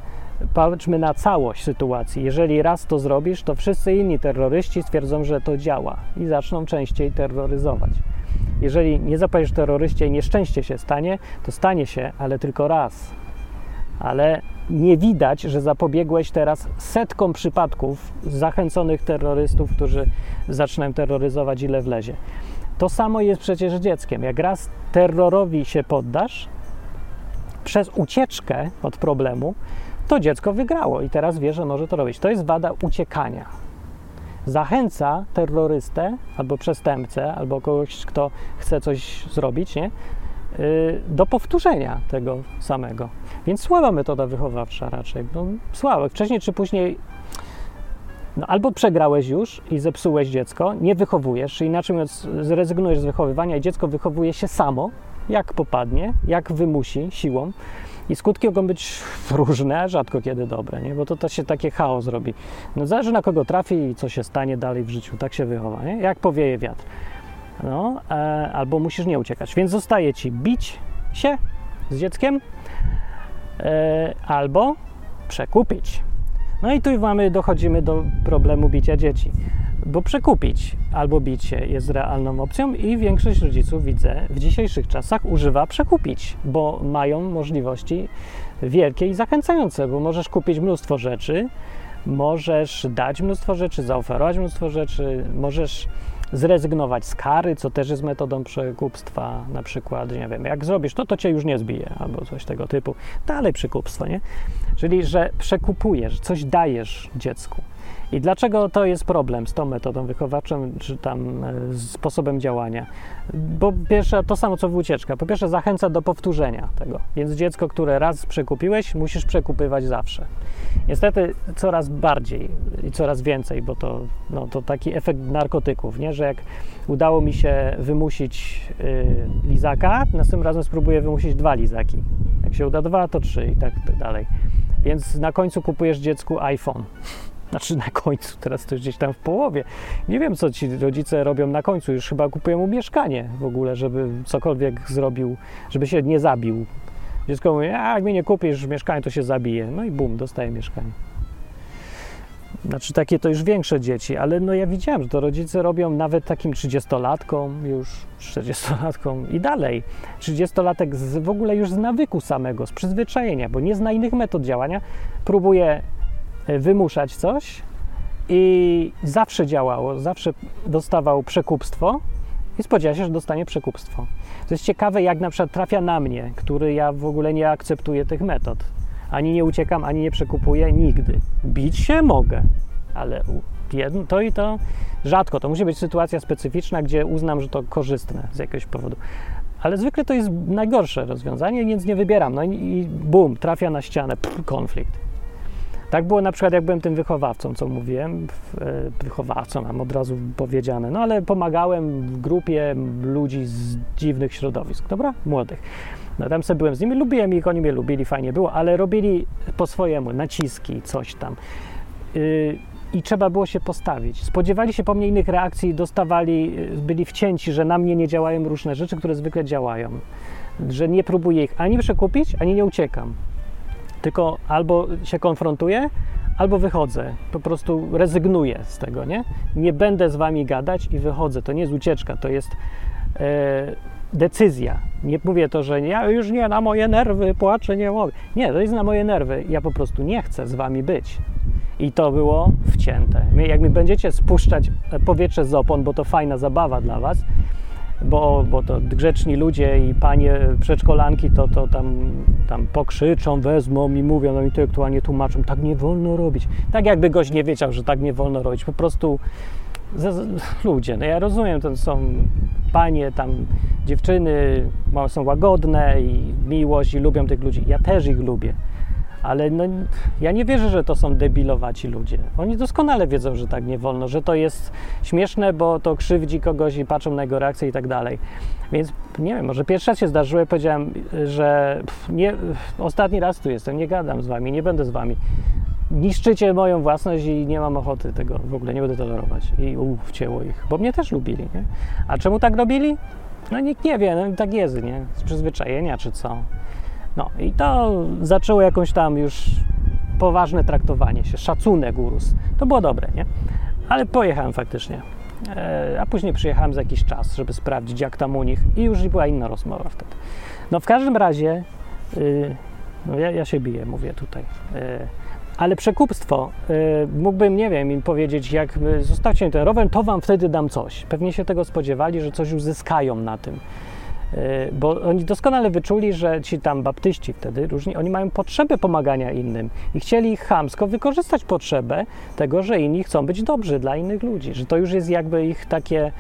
patrzmy na całość sytuacji. Jeżeli raz to zrobisz, to wszyscy inni terroryści stwierdzą, że to działa i zaczną częściej terroryzować. Jeżeli nie zapalisz terroryście i nieszczęście się stanie, to stanie się, ale tylko raz. Ale nie widać, że zapobiegłeś teraz setkom przypadków zachęconych terrorystów, którzy zaczynają terroryzować ile wlezie. To samo jest przecież dzieckiem. Jak raz terrorowi się poddasz, przez ucieczkę od problemu, to dziecko wygrało i teraz wie, że może to robić. To jest wada uciekania. Zachęca terrorystę albo przestępcę, albo kogoś, kto chce coś zrobić, nie? Y, do powtórzenia tego samego. Więc słaba metoda wychowawcza raczej. No, słaba. Wcześniej czy później no, albo przegrałeś już i zepsułeś dziecko, nie wychowujesz, czy inaczej mówiąc, zrezygnujesz z wychowywania i dziecko wychowuje się samo, jak popadnie, jak wymusi siłą. I skutki mogą być [laughs] różne, rzadko kiedy dobre, nie? bo to, to się takie chaos robi. No, zależy na kogo trafi i co się stanie dalej w życiu. Tak się wychowa, nie? jak powieje wiatr. No, e, albo musisz nie uciekać. Więc zostaje ci bić się z dzieckiem, e, albo przekupić. No i tu mamy, dochodzimy do problemu bicia dzieci bo przekupić albo bić się jest realną opcją i większość rodziców, widzę, w dzisiejszych czasach używa przekupić, bo mają możliwości wielkie i zachęcające, bo możesz kupić mnóstwo rzeczy, możesz dać mnóstwo rzeczy, zaoferować mnóstwo rzeczy, możesz zrezygnować z kary, co też jest metodą przekupstwa, na przykład, nie wiem, jak zrobisz to, to cię już nie zbije, albo coś tego typu. Dalej przekupstwo, nie? Czyli, że przekupujesz, coś dajesz dziecku. I dlaczego to jest problem z tą metodą wychowawczą, czy tam e, sposobem działania? Bo pierwsze, to samo co w ucieczka. Po pierwsze, zachęca do powtórzenia tego. Więc dziecko, które raz przekupiłeś, musisz przekupywać zawsze. Niestety coraz bardziej i coraz więcej, bo to, no, to taki efekt narkotyków, nie? że jak udało mi się wymusić yy, lizaka, następnym razem spróbuję wymusić dwa lizaki. Jak się uda dwa, to trzy i tak dalej. Więc na końcu kupujesz dziecku iPhone. Znaczy na końcu, teraz to gdzieś tam w połowie. Nie wiem, co ci rodzice robią na końcu. Już chyba kupują mu mieszkanie w ogóle, żeby cokolwiek zrobił, żeby się nie zabił. Dziecko mówi, a jak mi nie kupisz mieszkanie, to się zabije. No i bum, dostaje mieszkanie. Znaczy takie to już większe dzieci, ale no ja widziałem, że to rodzice robią nawet takim 30-latkom, już 40-latkom i dalej. 30-latek z, w ogóle już z nawyku samego, z przyzwyczajenia, bo nie zna innych metod działania, próbuje wymuszać coś i zawsze działało, zawsze dostawał przekupstwo i spodziewa się, że dostanie przekupstwo. To jest ciekawe, jak na przykład trafia na mnie, który ja w ogóle nie akceptuję tych metod. Ani nie uciekam, ani nie przekupuję nigdy. Bić się mogę, ale to i to rzadko. To musi być sytuacja specyficzna, gdzie uznam, że to korzystne z jakiegoś powodu. Ale zwykle to jest najgorsze rozwiązanie, więc nie wybieram. No i, i bum, trafia na ścianę, pff, konflikt. Tak było na przykład, jak byłem tym wychowawcą, co mówiłem, e, wychowawcą, mam od razu powiedziane, no ale pomagałem w grupie ludzi z dziwnych środowisk, dobra? Młodych. No tam sobie byłem z nimi, lubiłem ich, oni mnie lubili, fajnie było, ale robili po swojemu, naciski, coś tam. Yy, i trzeba było się postawić. Spodziewali się po mnie innych reakcji, dostawali, byli wcięci, że na mnie nie działają różne rzeczy, które zwykle działają. Że nie próbuję ich ani przekupić, ani nie uciekam. Tylko albo się konfrontuję, albo wychodzę. Po prostu rezygnuję z tego, nie? Nie będę z wami gadać i wychodzę. To nie jest ucieczka, to jest e, decyzja. Nie mówię to, że ja już nie na moje nerwy płaczę, nie mogę. Nie, to jest na moje nerwy. Ja po prostu nie chcę z wami być. I to było wcięte. Jak mi będziecie spuszczać powietrze z opon, bo to fajna zabawa dla was, bo, bo to grzeczni ludzie i panie przedszkolanki to, to tam, tam pokrzyczą, wezmą i mówią, no intelektualnie tłumaczą, tak nie wolno robić. Tak jakby goś nie wiedział, że tak nie wolno robić. Po prostu ludzie, no ja rozumiem, to są panie, tam dziewczyny są łagodne i miłość i lubią tych ludzi. Ja też ich lubię ale no, ja nie wierzę, że to są debilowaci ludzie. Oni doskonale wiedzą, że tak nie wolno, że to jest śmieszne, bo to krzywdzi kogoś i patrzą na jego reakcję i tak dalej. Więc nie wiem, może pierwszy raz się zdarzyło, powiedziałem, że nie, ostatni raz tu jestem, nie gadam z wami, nie będę z wami. Niszczycie moją własność i nie mam ochoty tego w ogóle, nie będę tolerować. I uff, ich, bo mnie też lubili, nie? A czemu tak robili? No nikt nie wie, no tak jest, nie? Z przyzwyczajenia czy co. No i to zaczęło jakąś tam już poważne traktowanie się, szacunek urósł. To było dobre, nie? Ale pojechałem faktycznie. E, a później przyjechałem za jakiś czas, żeby sprawdzić, jak tam u nich, i już była inna rozmowa wtedy. No w każdym razie, y, no ja, ja, się biję, mówię tutaj. Y, ale przekupstwo, y, mógłbym, nie wiem, im powiedzieć, jak zostawcie mi ten rower, to wam wtedy dam coś. Pewnie się tego spodziewali, że coś uzyskają na tym. Y, bo oni doskonale wyczuli, że ci tam baptyści wtedy różni, oni mają potrzebę pomagania innym i chcieli chamsko wykorzystać potrzebę tego, że inni chcą być dobrzy dla innych ludzi, że to już jest jakby ich takie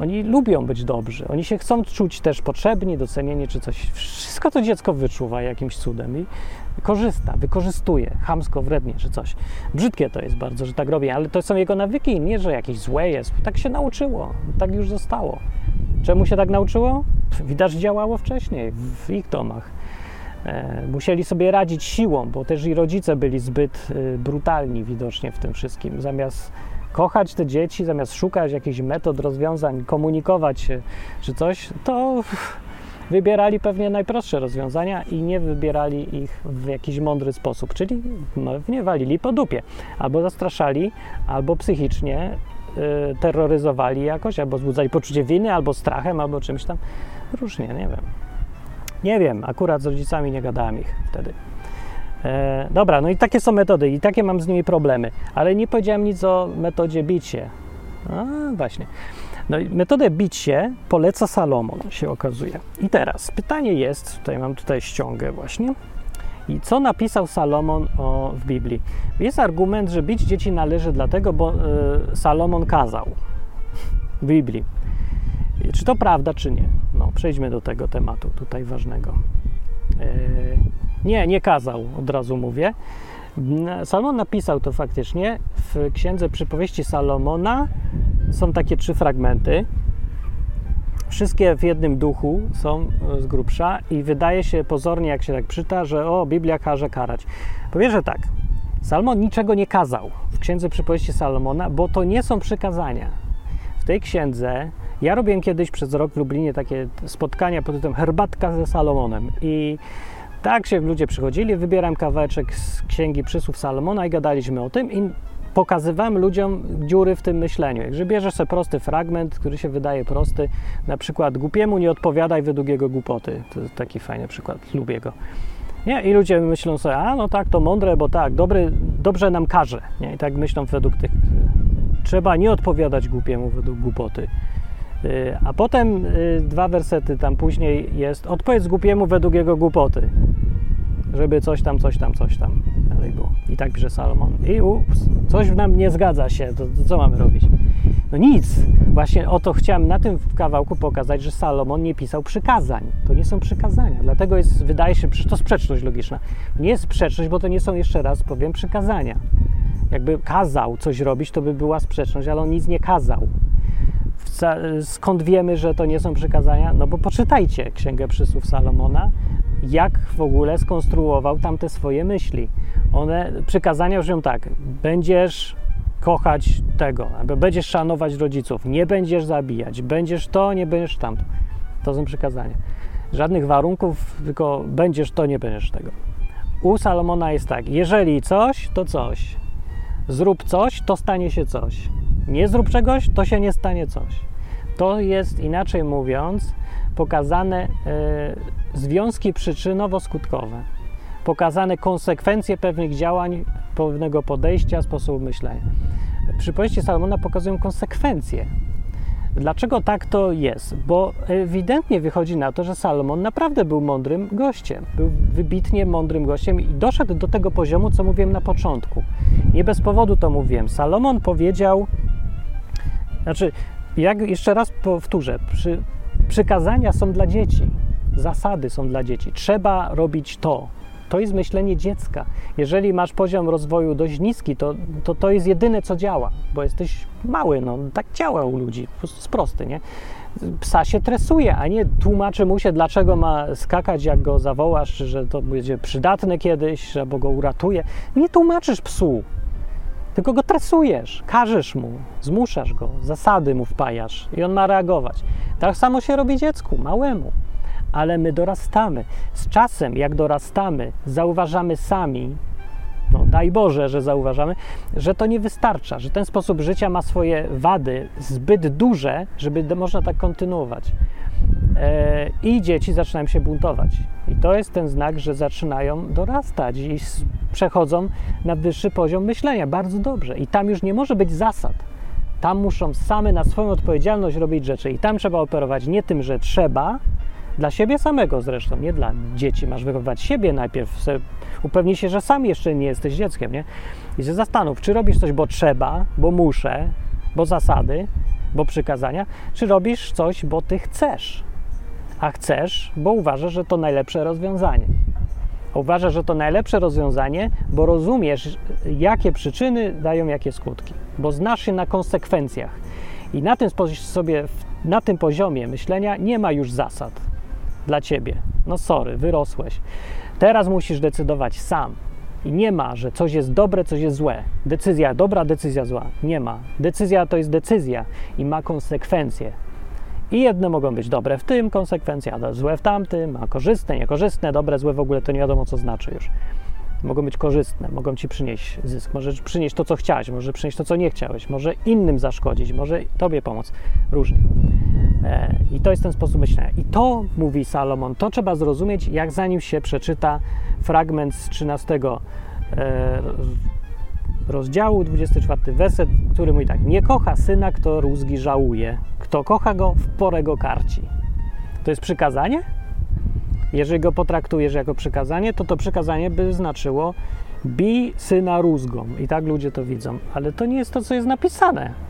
oni lubią być dobrzy, oni się chcą czuć też potrzebni, docenieni czy coś. Wszystko to dziecko wyczuwa jakimś cudem i korzysta, wykorzystuje, chamsko, wrednie czy coś. Brzydkie to jest bardzo, że tak robię, ale to są jego nawyki, nie, że jakieś złe jest. Tak się nauczyło, tak już zostało. Czemu się tak nauczyło? Widać, działało wcześniej w ich domach. E, musieli sobie radzić siłą, bo też i rodzice byli zbyt e, brutalni widocznie w tym wszystkim. Zamiast kochać te dzieci, zamiast szukać jakichś metod, rozwiązań, komunikować się czy coś, to wybierali pewnie najprostsze rozwiązania i nie wybierali ich w jakiś mądry sposób, czyli no, nie walili po dupie, albo zastraszali, albo psychicznie y, terroryzowali jakoś, albo wzbudzali poczucie winy, albo strachem, albo czymś tam. Różnie, nie wiem. Nie wiem, akurat z rodzicami nie gadałem ich wtedy. E, dobra, no i takie są metody i takie mam z nimi problemy, ale nie powiedziałem nic o metodzie bicie. A, właśnie. No i metodę bicie poleca Salomon, się okazuje. I teraz pytanie jest, tutaj mam tutaj ściągę właśnie, i co napisał Salomon o, w Biblii? Jest argument, że bić dzieci należy dlatego, bo y, Salomon kazał w Biblii. Czy to prawda, czy nie? No, przejdźmy do tego tematu tutaj ważnego. Y, nie, nie kazał, od razu mówię. Salomon napisał to faktycznie w księdze przypowieści Salomona. Są takie trzy fragmenty. Wszystkie w jednym duchu są z grubsza i wydaje się pozornie, jak się tak czyta, że o, Biblia każe karać. Powie, że tak. Salomon niczego nie kazał w księdze przypowieści Salomona, bo to nie są przykazania. W tej księdze ja robiłem kiedyś przez rok w Lublinie takie spotkania pod tytułem Herbatka ze Salomonem i tak się ludzie przychodzili, wybieram kawałeczek z księgi przysłów Salomona i gadaliśmy o tym i pokazywałem ludziom dziury w tym myśleniu. Jakże bierzesz sobie prosty fragment, który się wydaje prosty, na przykład głupiemu nie odpowiadaj według jego głupoty. To jest taki fajny przykład, lubię go. Nie? I ludzie myślą sobie, a no tak, to mądre, bo tak, dobry, dobrze nam każe. Nie? I tak myślą według tych. Trzeba nie odpowiadać głupiemu według głupoty. Y, a potem y, dwa wersety tam później jest odpowiedz głupiemu według jego głupoty. Żeby coś tam, coś tam, coś tam dalej było. I tak pisze Salomon. I ups, coś w nam nie zgadza się, to, to co mamy robić? No nic. Właśnie o to chciałem na tym kawałku pokazać, że Salomon nie pisał przykazań. To nie są przykazania. Dlatego jest, wydaje się, że to sprzeczność logiczna. Nie jest sprzeczność, bo to nie są, jeszcze raz powiem, przykazania. Jakby kazał coś robić, to by była sprzeczność, ale on nic nie kazał. Skąd wiemy, że to nie są przykazania? No bo poczytajcie Księgę Przysłów Salomona, jak w ogóle skonstruował tam te swoje myśli. One, przykazania brzmią tak, będziesz kochać tego, albo będziesz szanować rodziców, nie będziesz zabijać, będziesz to, nie będziesz tamto. To są przykazania. Żadnych warunków, tylko będziesz to, nie będziesz tego. U Salomona jest tak, jeżeli coś, to coś. Zrób coś, to stanie się coś. Nie zrób czegoś, to się nie stanie coś. To jest, inaczej mówiąc, pokazane y, związki przyczynowo-skutkowe, pokazane konsekwencje pewnych działań, pewnego podejścia, sposobu myślenia. Przypowieści Salomona pokazują konsekwencje. Dlaczego tak to jest? Bo ewidentnie wychodzi na to, że Salomon naprawdę był mądrym gościem. Był wybitnie mądrym gościem i doszedł do tego poziomu, co mówiłem na początku. Nie bez powodu to mówiłem. Salomon powiedział, znaczy, jak jeszcze raz powtórzę, przy, przykazania są dla dzieci, zasady są dla dzieci. Trzeba robić to, to jest myślenie dziecka. Jeżeli masz poziom rozwoju dość niski, to to, to jest jedyne, co działa, bo jesteś mały, no tak działa u ludzi, po prostu jest prosty, nie? Psa się tresuje, a nie tłumaczy mu się, dlaczego ma skakać, jak go zawołasz, że to będzie przydatne kiedyś, albo go uratuje. Nie tłumaczysz psu, tylko go tresujesz, każesz mu, zmuszasz go, zasady mu wpajasz i on ma reagować. Tak samo się robi dziecku, małemu ale my dorastamy. Z czasem, jak dorastamy, zauważamy sami, no daj Boże, że zauważamy, że to nie wystarcza, że ten sposób życia ma swoje wady zbyt duże, żeby można tak kontynuować. E, I dzieci zaczynają się buntować. I to jest ten znak, że zaczynają dorastać i przechodzą na wyższy poziom myślenia. Bardzo dobrze. I tam już nie może być zasad. Tam muszą same na swoją odpowiedzialność robić rzeczy. I tam trzeba operować nie tym, że trzeba, dla siebie samego zresztą, nie dla dzieci. Masz wychowywać siebie najpierw. Upewnij się, że sam jeszcze nie jesteś dzieckiem, nie? I się zastanów, czy robisz coś, bo trzeba, bo muszę, bo zasady, bo przykazania, czy robisz coś, bo ty chcesz. A chcesz, bo uważasz, że to najlepsze rozwiązanie. Uważasz, że to najlepsze rozwiązanie, bo rozumiesz, jakie przyczyny dają jakie skutki, bo znasz się na konsekwencjach. I na tym sobie, na tym poziomie myślenia nie ma już zasad dla ciebie. No sorry, wyrosłeś. Teraz musisz decydować sam. I nie ma, że coś jest dobre, coś jest złe. Decyzja dobra, decyzja zła. Nie ma. Decyzja to jest decyzja i ma konsekwencje. I jedne mogą być dobre w tym, konsekwencja, złe w tamtym, a korzystne, niekorzystne, dobre, złe w ogóle to nie wiadomo, co znaczy już. Mogą być korzystne, mogą ci przynieść zysk, może przynieść to, co chciałeś, może przynieść to, co nie chciałeś, może innym zaszkodzić, może tobie pomóc. Różnie. E, I to jest ten sposób myślenia. I to mówi Salomon, to trzeba zrozumieć, jak zanim się przeczyta fragment z 13 e, rozdziału, 24 werset, który mówi tak: Nie kocha syna, kto rózgi żałuje. Kto kocha go, w porę go karci. To jest przykazanie? Jeżeli go potraktujesz jako przykazanie, to to przykazanie by znaczyło bij syna rózgą. I tak ludzie to widzą. Ale to nie jest to, co jest napisane.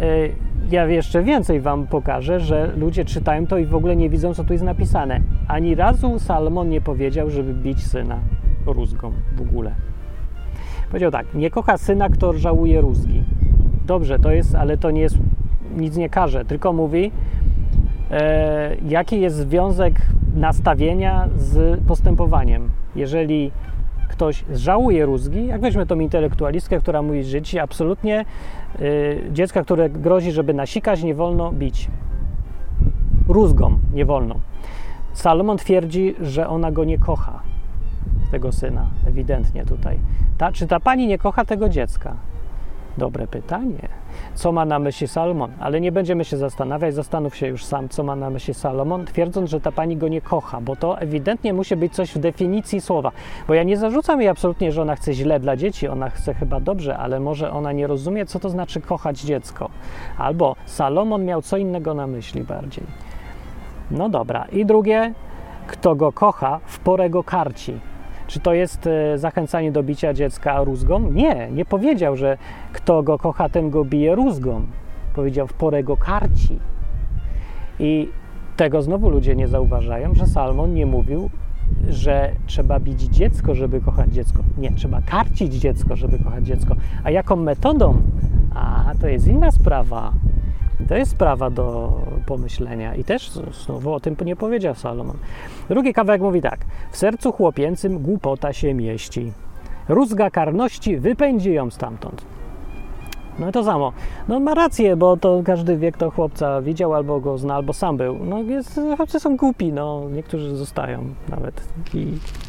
E, ja jeszcze więcej Wam pokażę, że ludzie czytają to i w ogóle nie widzą, co tu jest napisane. Ani razu Salomon nie powiedział, żeby bić syna rózgą w ogóle. Powiedział tak, nie kocha syna, kto żałuje rózgi. Dobrze, to jest, ale to nie jest, nic nie każe, tylko mówi, e, jaki jest związek nastawienia z postępowaniem. Jeżeli ktoś żałuje rózgi, jak weźmy tą intelektualistkę, która mówi, dzieci absolutnie y, dziecka, które grozi, żeby nasikać, nie wolno bić. Rózgą nie wolno. Salomon twierdzi, że ona go nie kocha, tego syna, ewidentnie tutaj. Ta, czy ta pani nie kocha tego dziecka? Dobre pytanie co ma na myśli Salomon, ale nie będziemy się zastanawiać, zastanów się już sam, co ma na myśli Salomon, twierdząc, że ta pani go nie kocha, bo to ewidentnie musi być coś w definicji słowa. Bo ja nie zarzucam jej absolutnie, że ona chce źle dla dzieci, ona chce chyba dobrze, ale może ona nie rozumie, co to znaczy kochać dziecko. Albo Salomon miał co innego na myśli bardziej. No dobra. I drugie, kto go kocha, w porę go karci. Czy to jest e, zachęcanie do bicia dziecka rózgą? Nie, nie powiedział, że kto go kocha, ten go bije rózgą. Powiedział, w porę go karci. I tego znowu ludzie nie zauważają, że Salmon nie mówił, że trzeba bić dziecko, żeby kochać dziecko. Nie, trzeba karcić dziecko, żeby kochać dziecko. A jaką metodą? A, to jest inna sprawa. To jest sprawa do pomyślenia i też znowu o tym nie powiedział Salomon. Drugi kawałek mówi tak: W sercu chłopięcym głupota się mieści. Rózga karności wypędzi ją stamtąd. No i to samo. No ma rację, bo to każdy wie, kto chłopca widział, albo go zna, albo sam był. No jest, chłopcy są głupi, no niektórzy zostają nawet. I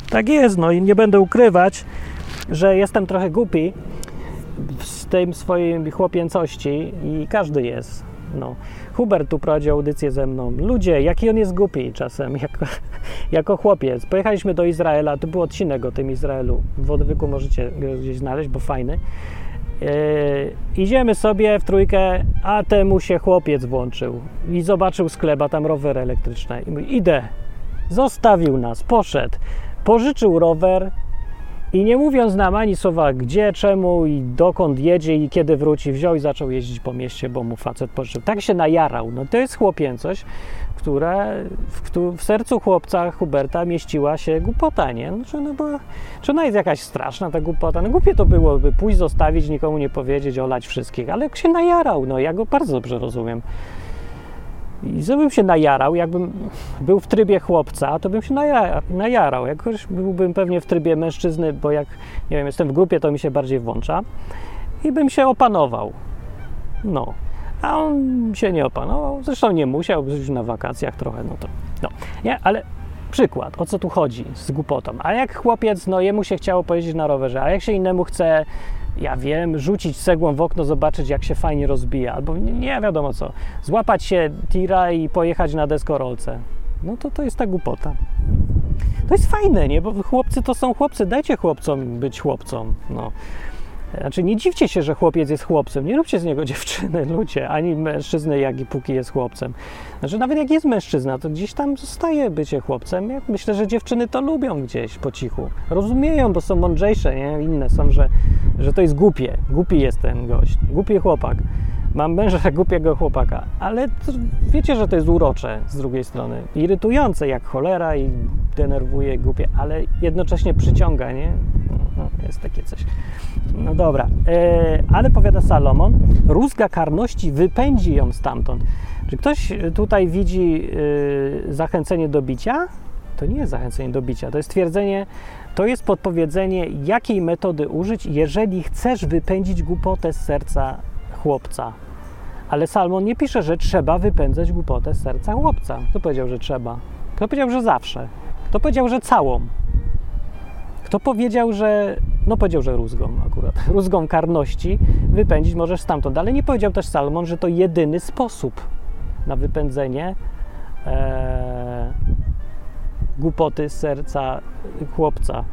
tak jest, no i nie będę ukrywać, że jestem trochę głupi z tej swojej chłopięcości i każdy jest. No. Hubert tu prowadził audycję ze mną. Ludzie, jaki on jest głupi czasem, [laughs] jako, jako chłopiec. Pojechaliśmy do Izraela, to był odcinek o tym Izraelu. W odwyku możecie go gdzieś znaleźć, bo fajny. Yy, idziemy sobie w trójkę, a temu się chłopiec włączył i zobaczył sklep, tam rower elektryczny. I mówi, idę. Zostawił nas, poszedł. Pożyczył rower, i nie mówiąc nam ani słowa gdzie, czemu i dokąd jedzie i kiedy wróci, wziął i zaczął jeździć po mieście, bo mu facet pożyczył. Tak się najarał. No to jest chłopięcość, która w, w sercu chłopca Huberta mieściła się głupota, nie? Że, no bo, czy ona jest jakaś straszna, ta głupota? No głupie to byłoby pójść, zostawić, nikomu nie powiedzieć, olać wszystkich, ale się najarał, no ja go bardzo dobrze rozumiem. I co bym się najarał, jakbym był w trybie chłopca, to bym się najarał. Jakoś byłbym pewnie w trybie mężczyzny, bo jak, nie wiem, jestem w grupie, to mi się bardziej włącza. I bym się opanował. No. A on się nie opanował. Zresztą nie musiał, być na wakacjach trochę, no to. No. Nie, ale przykład, o co tu chodzi z głupotą. A jak chłopiec, no jemu się chciało pojeździć na rowerze, a jak się innemu chce ja wiem, rzucić cegłą w okno, zobaczyć jak się fajnie rozbija, albo nie, wiadomo co, złapać się tira i pojechać na deskorolce. No to to jest ta głupota. To jest fajne, nie? Bo chłopcy to są chłopcy, dajcie chłopcom być chłopcom. No. Znaczy, nie dziwcie się, że chłopiec jest chłopcem. Nie róbcie z niego [laughs] dziewczyny, ludzie, ani mężczyzny, jak i póki jest chłopcem. Znaczy, nawet jak jest mężczyzna, to gdzieś tam zostaje bycie chłopcem. Ja myślę, że dziewczyny to lubią gdzieś po cichu. Rozumieją, bo są mądrzejsze, nie? Inne są, że, że to jest głupie. Głupi jest ten gość. Głupi chłopak. Mam męża [laughs] głupiego chłopaka, ale wiecie, że to jest urocze z drugiej strony. Irytujące jak cholera i denerwuje głupie, ale jednocześnie przyciąga, nie? No, jest takie coś. No dobra, e, ale powiada Salomon, rózga karności wypędzi ją stamtąd. Czy ktoś tutaj widzi e, zachęcenie do bicia? To nie jest zachęcenie do bicia, to jest twierdzenie, to jest podpowiedzenie, jakiej metody użyć, jeżeli chcesz wypędzić głupotę z serca chłopca. Ale Salmon nie pisze, że trzeba wypędzać głupotę z serca chłopca. Kto powiedział, że trzeba? Kto powiedział, że zawsze? Kto powiedział, że całą? Kto powiedział, że. No, powiedział, że rózgą akurat. [laughs] Rózgą karności wypędzić możesz stamtąd. Ale nie powiedział też Salmon, że to jedyny sposób na wypędzenie e, głupoty z serca chłopca.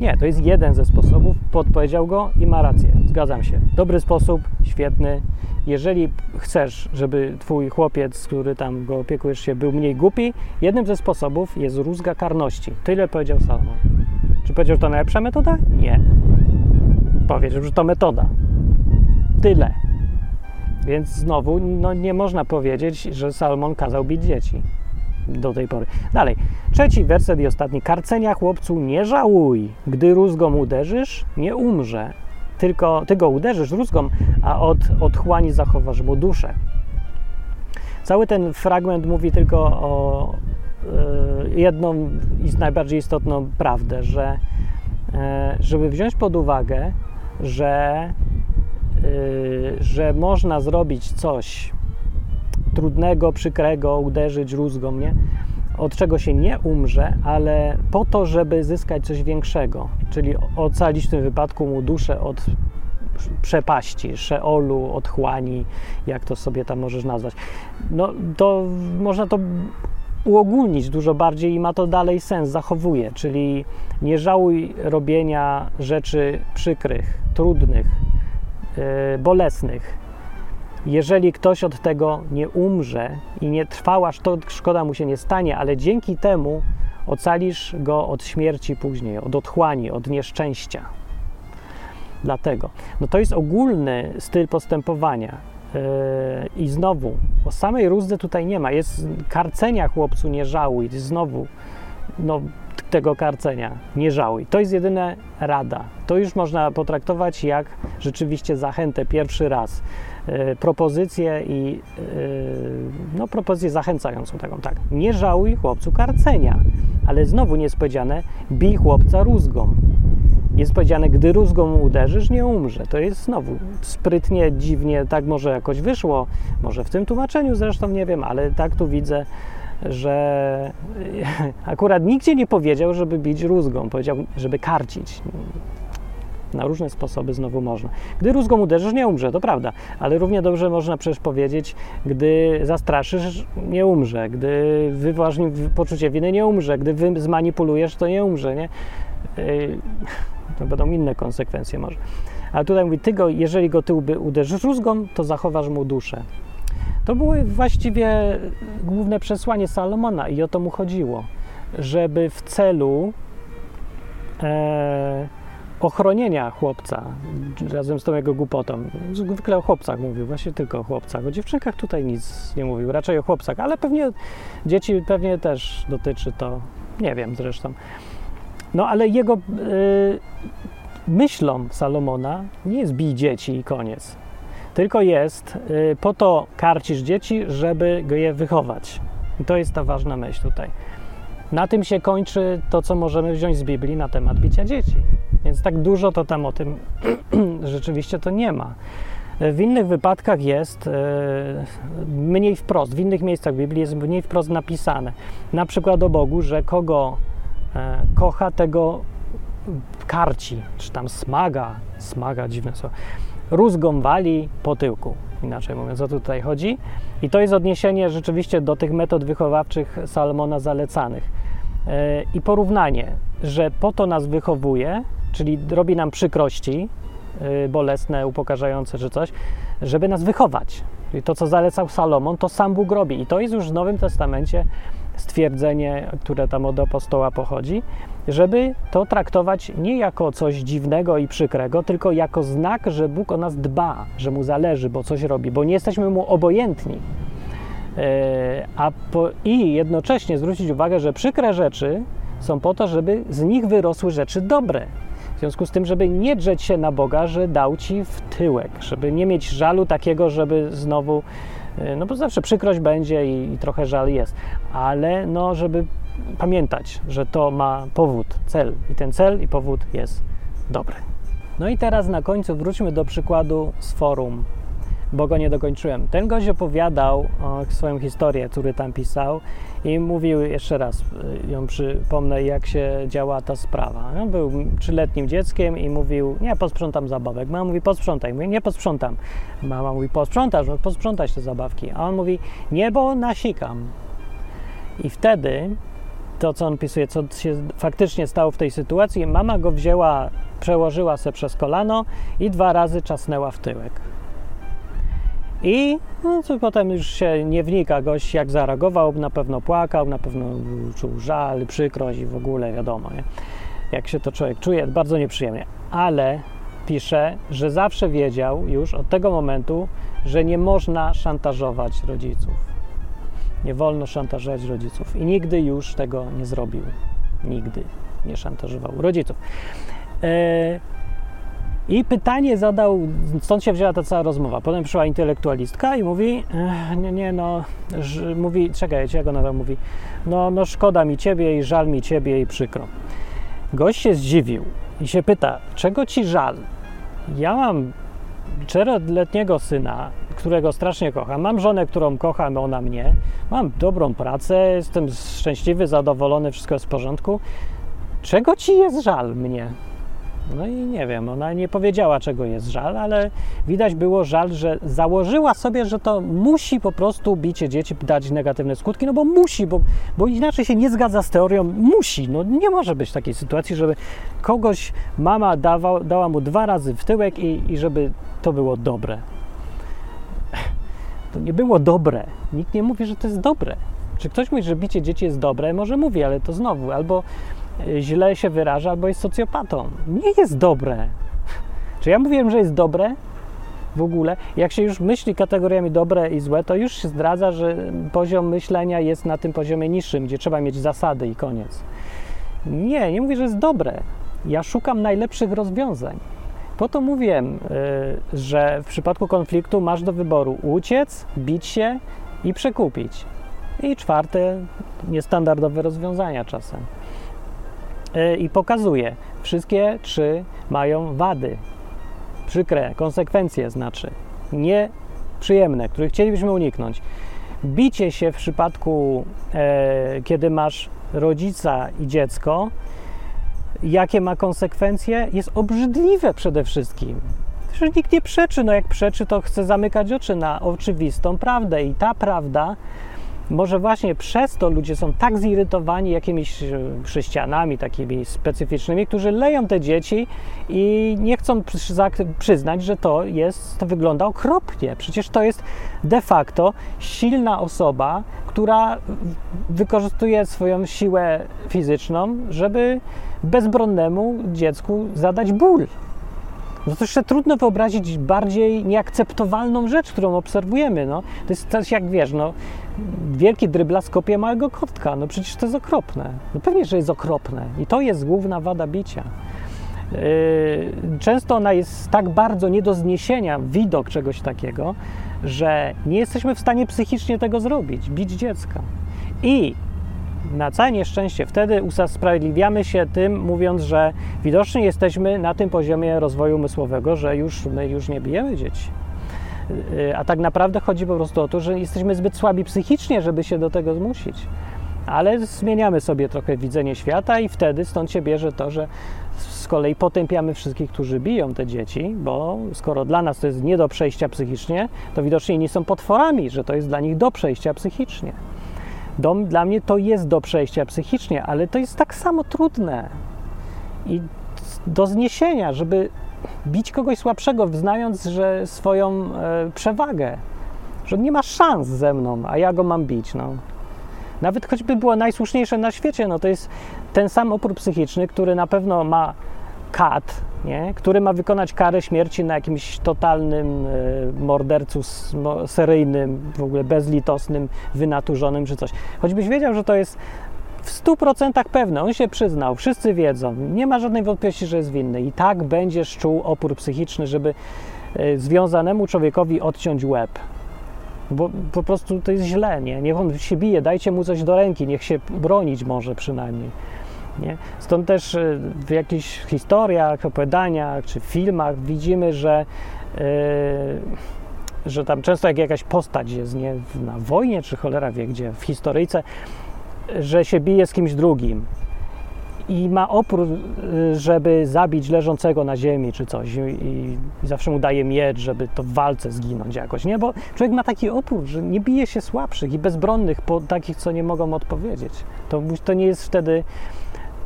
Nie, to jest jeden ze sposobów. Podpowiedział go i ma rację. Zgadzam się. Dobry sposób, świetny. Jeżeli chcesz, żeby twój chłopiec, który tam go opiekujesz się, był mniej głupi, jednym ze sposobów jest rózga karności. Tyle powiedział Salomon. Czy powiedział, że to najlepsza metoda? Nie. Powiedział, że to metoda. Tyle. Więc znowu no, nie można powiedzieć, że Salomon kazał bić dzieci do tej pory. Dalej. Trzeci werset i ostatni. Karcenia chłopcu nie żałuj. Gdy rózgą uderzysz, nie umrze. Tylko ty go uderzysz rózgą, a od otchłani zachowasz mu duszę. Cały ten fragment mówi tylko o y, jedną i najbardziej istotną prawdę, że y, żeby wziąć pod uwagę, że, y, że można zrobić coś trudnego, przykrego, uderzyć rózgą, nie? Od czego się nie umrze, ale po to, żeby zyskać coś większego, czyli ocalić w tym wypadku mu duszę od przepaści, szeolu, otchłani, jak to sobie tam możesz nazwać. No to można to uogólnić dużo bardziej i ma to dalej sens, zachowuje, czyli nie żałuj robienia rzeczy przykrych, trudnych, yy, bolesnych, jeżeli ktoś od tego nie umrze i nie trwała, to szkoda mu się nie stanie, ale dzięki temu ocalisz go od śmierci później, od otchłani, od nieszczęścia. Dlatego. No to jest ogólny styl postępowania. Yy, I znowu, o samej rózdze tutaj nie ma. Jest karcenia chłopcu, nie żałuj. Znowu, no, tego karcenia, nie żałuj. To jest jedyna rada. To już można potraktować jak rzeczywiście zachętę pierwszy raz. E, propozycję i e, no, propozycję zachęcającą taką, tak. Nie żałuj chłopcu karcenia, ale znowu nie jest powiedziane bij chłopca rózgą. jest powiedziane, gdy rózgą uderzysz, nie umrze. To jest znowu sprytnie, dziwnie, tak może jakoś wyszło, może w tym tłumaczeniu zresztą nie wiem, ale tak tu widzę, że akurat nigdzie nie powiedział, żeby bić rózgą, powiedział, żeby karcić. Na różne sposoby znowu można. Gdy rózgą uderzysz, nie umrze, to prawda, ale równie dobrze można przecież powiedzieć, gdy zastraszysz, nie umrze, gdy wywołasz poczucie winy, nie umrze, gdy zmanipulujesz, to nie umrze, nie? Yy, to będą inne konsekwencje może. Ale tutaj mówi, ty go, jeżeli go ty uderzysz rózgą, to zachowasz mu duszę. To było właściwie główne przesłanie Salomona i o to mu chodziło, żeby w celu e, ochronienia chłopca razem z tą jego głupotą. Zwykle o chłopcach mówił, właśnie tylko o chłopcach. O dziewczynkach tutaj nic nie mówił, raczej o chłopcach, ale pewnie dzieci pewnie też dotyczy to, nie wiem zresztą. No ale jego y, myślą Salomona nie jest bij dzieci i koniec. Tylko jest y, po to karcisz dzieci, żeby je wychować. I to jest ta ważna myśl tutaj. Na tym się kończy to, co możemy wziąć z Biblii na temat bicia dzieci. Więc tak dużo to tam o tym [clears throat] rzeczywiście to nie ma. W innych wypadkach jest e, mniej wprost, w innych miejscach Biblii jest mniej wprost napisane. Na przykład o Bogu, że kogo e, kocha, tego karci, czy tam smaga, smaga, dziwne słowo, rózgą wali po tyłku, inaczej mówiąc, o to tutaj chodzi. I to jest odniesienie rzeczywiście do tych metod wychowawczych Salomona zalecanych. E, I porównanie, że po to nas wychowuje, czyli robi nam przykrości, y, bolesne, upokarzające czy coś, żeby nas wychować. Czyli to, co zalecał Salomon, to sam Bóg robi. I to jest już w Nowym Testamencie stwierdzenie, które tam od apostoła pochodzi, żeby to traktować nie jako coś dziwnego i przykrego, tylko jako znak, że Bóg o nas dba, że mu zależy, bo coś robi, bo nie jesteśmy mu obojętni. E, a po, I jednocześnie zwrócić uwagę, że przykre rzeczy są po to, żeby z nich wyrosły rzeczy dobre. W związku z tym, żeby nie drzeć się na Boga, że dał ci w tyłek, żeby nie mieć żalu takiego, żeby znowu, y, no bo zawsze przykrość będzie i, i trochę żal jest, ale no, żeby pamiętać, że to ma powód, cel i ten cel i powód jest dobry. No i teraz na końcu wróćmy do przykładu z forum bo go nie dokończyłem. Ten gość opowiadał swoją historię, który tam pisał i mówił jeszcze raz, y, ją przypomnę, jak się działa ta sprawa. On był trzyletnim dzieckiem i mówił, nie, posprzątam zabawek. Mama mówi, posprzątaj. Mówi, nie posprzątam. Mama mówi, posprzątasz, no posprzątać te zabawki. A on mówi, nie, bo nasikam. I wtedy to, co on pisuje, co się faktycznie stało w tej sytuacji, mama go wzięła, przełożyła se przez kolano i dwa razy czasnęła w tyłek. I no, co potem już się nie wnika gość, jak zareagował, na pewno płakał, na pewno czuł żal, przykrość i w ogóle wiadomo, nie? jak się to człowiek czuje, bardzo nieprzyjemnie. Ale pisze, że zawsze wiedział już od tego momentu, że nie można szantażować rodziców. Nie wolno szantażować rodziców. I nigdy już tego nie zrobił. Nigdy nie szantażował rodziców. E, i pytanie zadał, stąd się wzięła ta cała rozmowa. Potem przyszła intelektualistka i mówi, nie, nie, no, ż, mówi, czekajcie, jak ona tam mówi, no, no szkoda mi ciebie i żal mi ciebie i przykro. Gość się zdziwił i się pyta, czego ci żal? Ja mam czteroletniego syna, którego strasznie kocham, mam żonę, którą kocham, ona mnie, mam dobrą pracę, jestem szczęśliwy, zadowolony, wszystko jest w porządku. Czego ci jest żal mnie? No i nie wiem, ona nie powiedziała, czego jest żal, ale widać było żal, że założyła sobie, że to musi po prostu bicie dzieci dać negatywne skutki, no bo musi, bo, bo inaczej się nie zgadza z teorią, musi. No nie może być takiej sytuacji, żeby kogoś mama dawa, dała mu dwa razy w tyłek i, i żeby to było dobre. To nie było dobre. Nikt nie mówi, że to jest dobre. Czy ktoś mówi, że bicie dzieci jest dobre? Może mówi, ale to znowu albo źle się wyraża albo jest socjopatą. Nie jest dobre. Czy ja mówiłem, że jest dobre? W ogóle, jak się już myśli kategoriami dobre i złe, to już się zdradza, że poziom myślenia jest na tym poziomie niższym, gdzie trzeba mieć zasady i koniec. Nie, nie mówię, że jest dobre. Ja szukam najlepszych rozwiązań. Po to mówiłem, y, że w przypadku konfliktu masz do wyboru uciec, bić się i przekupić. I czwarte, niestandardowe rozwiązania czasem. E, i pokazuje, wszystkie trzy mają wady, przykre, konsekwencje znaczy, nieprzyjemne, których chcielibyśmy uniknąć. Bicie się w przypadku, e, kiedy masz rodzica i dziecko, jakie ma konsekwencje, jest obrzydliwe przede wszystkim. Przecież nikt nie przeczy, no jak przeczy, to chce zamykać oczy na oczywistą prawdę. I ta prawda może właśnie przez to ludzie są tak zirytowani jakimiś e, chrześcijanami takimi specyficznymi, którzy leją te dzieci i nie chcą przyznać, że to jest, to wygląda okropnie. Przecież to jest de facto silna osoba, która wykorzystuje swoją siłę fizyczną, żeby bezbronnemu dziecku zadać ból. No to jeszcze trudno wyobrazić bardziej nieakceptowalną rzecz, którą obserwujemy. No. To jest coś jak wiesz, no, wielki dryblas kopie małego kotka. No przecież to jest okropne. No pewnie, że jest okropne. I to jest główna wada bicia. Yy, często ona jest tak bardzo nie do zniesienia, widok czegoś takiego, że nie jesteśmy w stanie psychicznie tego zrobić, bić dziecka. I na całe nieszczęście wtedy usprawiedliwiamy się tym, mówiąc, że widocznie jesteśmy na tym poziomie rozwoju umysłowego, że już my już nie bijemy dzieci. Y, a tak naprawdę chodzi po prostu o to, że jesteśmy zbyt słabi psychicznie, żeby się do tego zmusić. Ale zmieniamy sobie trochę widzenie świata i wtedy stąd się bierze to, że z kolei potępiamy wszystkich, którzy biją te dzieci, bo skoro dla nas to jest nie do przejścia psychicznie, to widocznie nie są potworami, że to jest dla nich do przejścia psychicznie. Dom dla mnie to jest do przejścia psychicznie, ale to jest tak samo trudne i do zniesienia, żeby bić kogoś słabszego, znając, że swoją e, przewagę, że nie ma szans ze mną, a ja go mam bić. No. Nawet choćby było najsłuszniejsze na świecie, no to jest ten sam opór psychiczny, który na pewno ma kat, nie? który ma wykonać karę śmierci na jakimś totalnym y, mordercu seryjnym, w ogóle bezlitosnym, wynaturzonym czy coś. Choćbyś wiedział, że to jest w 100% pewne, on się przyznał, wszyscy wiedzą, nie ma żadnej wątpliwości, że jest winny. I tak będziesz czuł opór psychiczny, żeby y, związanemu człowiekowi odciąć łeb. Bo po prostu to jest źle, nie? Niech on się bije, dajcie mu coś do ręki, niech się bronić może przynajmniej. Nie? Stąd też y, w jakichś historiach, opowiadaniach czy filmach widzimy, że, yy, że tam często jak jakaś postać jest nie, na wojnie, czy cholera wie gdzie, w historyjce, że się bije z kimś drugim i ma opór, y, żeby zabić leżącego na ziemi czy coś i, zawsze mu daje miecz, żeby to w walce zginąć jakoś, nie? Bo człowiek ma taki opór, że nie bije się słabszych i bezbronnych, po takich, co nie mogą odpowiedzieć. To, to nie jest wtedy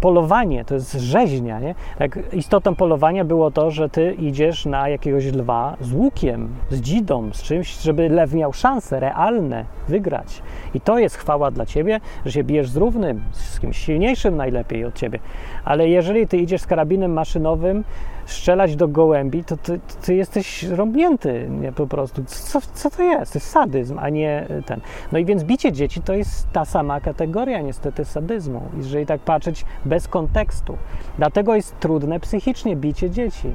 polowanie, to jest rzeźnia, nie? Tak istotą polowania było to, że ty idziesz na jakiegoś lwa z łukiem, z dzidą, z czymś, żeby lew miał szanse realne wygrać. I to jest chwała dla ciebie, że się bijesz z równym, z kimś silniejszym najlepiej od ciebie. Ale jeżeli ty idziesz z karabinem maszynowym, strzelać do gołębi, to ty, ty jesteś rąbnięty nie, po prostu. Co, co to jest? To jest sadyzm, a nie ten. No i więc bicie dzieci to jest ta sama kategoria niestety sadyzmu, jeżeli tak patrzeć bez kontekstu. Dlatego jest trudne psychicznie bicie dzieci.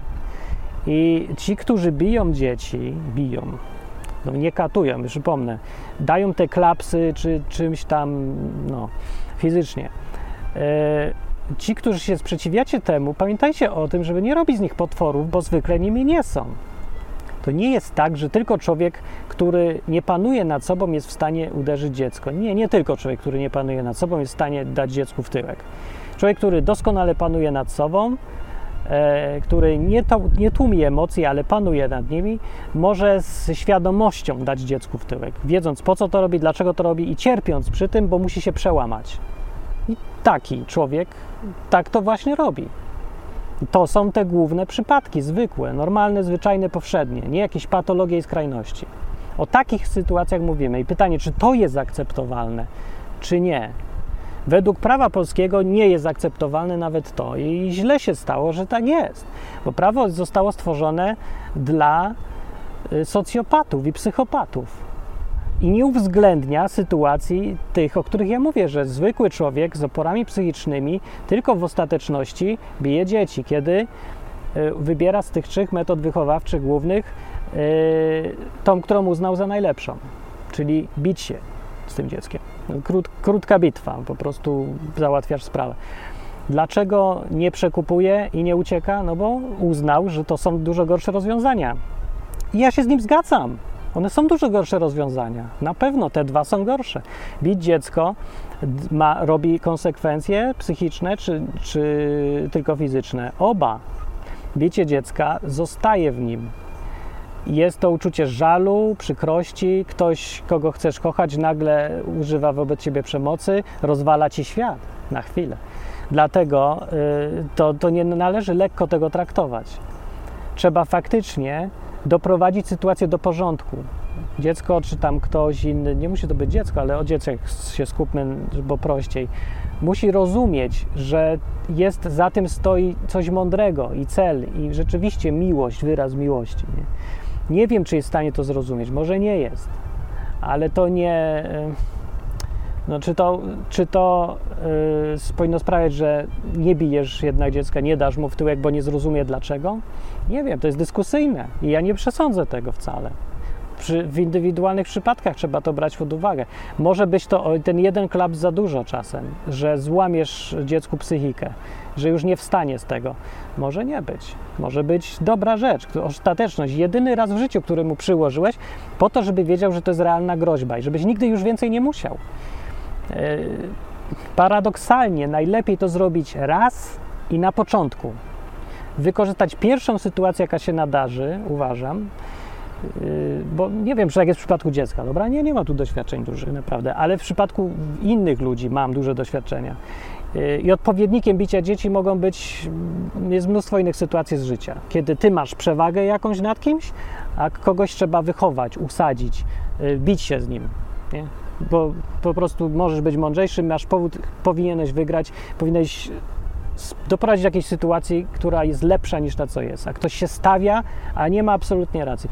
I ci, którzy biją dzieci, biją, no nie katują, przypomnę, dają te klapsy czy czymś tam, no, fizycznie. Yy, ci, którzy się sprzeciwiacie temu, pamiętajcie o tym, żeby nie robić z nich potworów, bo zwykle nimi nie są. To nie jest tak, że tylko człowiek, który nie panuje nad sobą, jest w stanie uderzyć dziecko. Nie, nie tylko człowiek, który nie panuje nad sobą, jest w stanie dać dziecku w tyłek. Człowiek, który doskonale panuje nad sobą, e, który nie, to, nie tłumi emocji, ale panuje nad nimi, może z świadomością dać dziecku w tyłek, wiedząc po co to robi, dlaczego to robi i cierpiąc przy tym, bo musi się przełamać. Taki człowiek tak to właśnie robi. To są te główne przypadki, zwykłe, normalne, zwyczajne, powszednie, nie jakieś patologie i skrajności. O takich sytuacjach mówimy. I pytanie, czy to jest akceptowalne, czy nie. Według prawa polskiego nie jest akceptowalne nawet to. I źle się stało, że tak jest. Bo prawo zostało stworzone dla y, socjopatów i psychopatów i nie uwzględnia sytuacji tych, o których ja mówię, że zwykły człowiek z oporami psychicznymi tylko w ostateczności bije dzieci, kiedy e, wybiera z tych trzech metod wychowawczych głównych e, tą, którą uznał za najlepszą, czyli bić się z tym dzieckiem. Krót, krótka bitwa, po prostu załatwiasz sprawę. Dlaczego nie przekupuje i nie ucieka? No bo uznał, że to są dużo gorsze rozwiązania. I ja się z nim zgadzam. One są dużo gorsze rozwiązania. Na pewno te dwa są gorsze. Bić dziecko ma, robi konsekwencje psychiczne czy, czy tylko fizyczne? Oba. Bicie dziecka zostaje w nim. Jest to uczucie żalu, przykrości. Ktoś, kogo chcesz kochać, nagle używa wobec ciebie przemocy, rozwala ci świat na chwilę. Dlatego y, to, to nie należy lekko tego traktować. Trzeba faktycznie doprowadzić sytuację do porządku. Dziecko, czy tam ktoś inny, nie musi to być dziecko, ale o dzieciach się skupmy, bo prościej. Musi rozumieć, że jest za tym stoi coś mądrego i cel, i rzeczywiście miłość, wyraz miłości. Nie, nie wiem, czy jest w stanie to zrozumieć, może nie jest, ale to nie. No, czy to, czy to yy, powinno sprawiać, że nie bijesz jednak dziecka, nie dasz mu w tyłek, bo nie zrozumie dlaczego? Nie wiem, to jest dyskusyjne i ja nie przesądzę tego wcale. Przy, w indywidualnych przypadkach trzeba to brać pod uwagę. Może być to ten jeden klap za dużo czasem, że złamiesz dziecku psychikę, że już nie wstanie z tego. Może nie być. Może być dobra rzecz, ostateczność. Jedyny raz w życiu, który mu przyłożyłeś, po to, żeby wiedział, że to jest realna groźba i żebyś nigdy już więcej nie musiał. Yy, paradoksalnie najlepiej to zrobić raz i na początku. Wykorzystać pierwszą sytuację, jaka się nadarzy, uważam, yy, bo nie wiem, czy tak jest w przypadku dziecka, dobra? Nie, nie ma tu doświadczeń dużych, naprawdę, ale w przypadku innych ludzi mam duże doświadczenia. Yy, I odpowiednikiem bicia dzieci mogą być, jest mnóstwo innych sytuacji z życia, kiedy ty masz przewagę jakąś nad kimś, a kogoś trzeba wychować, usadzić, bić się z nim. Nie? bo po prostu możesz być mądrzejszy, masz powód, powinieneś wygrać, powinieneś doprowadzić do jakiejś sytuacji, która jest lepsza niż ta, co jest. A ktoś się stawia, a nie ma absolutnie racji.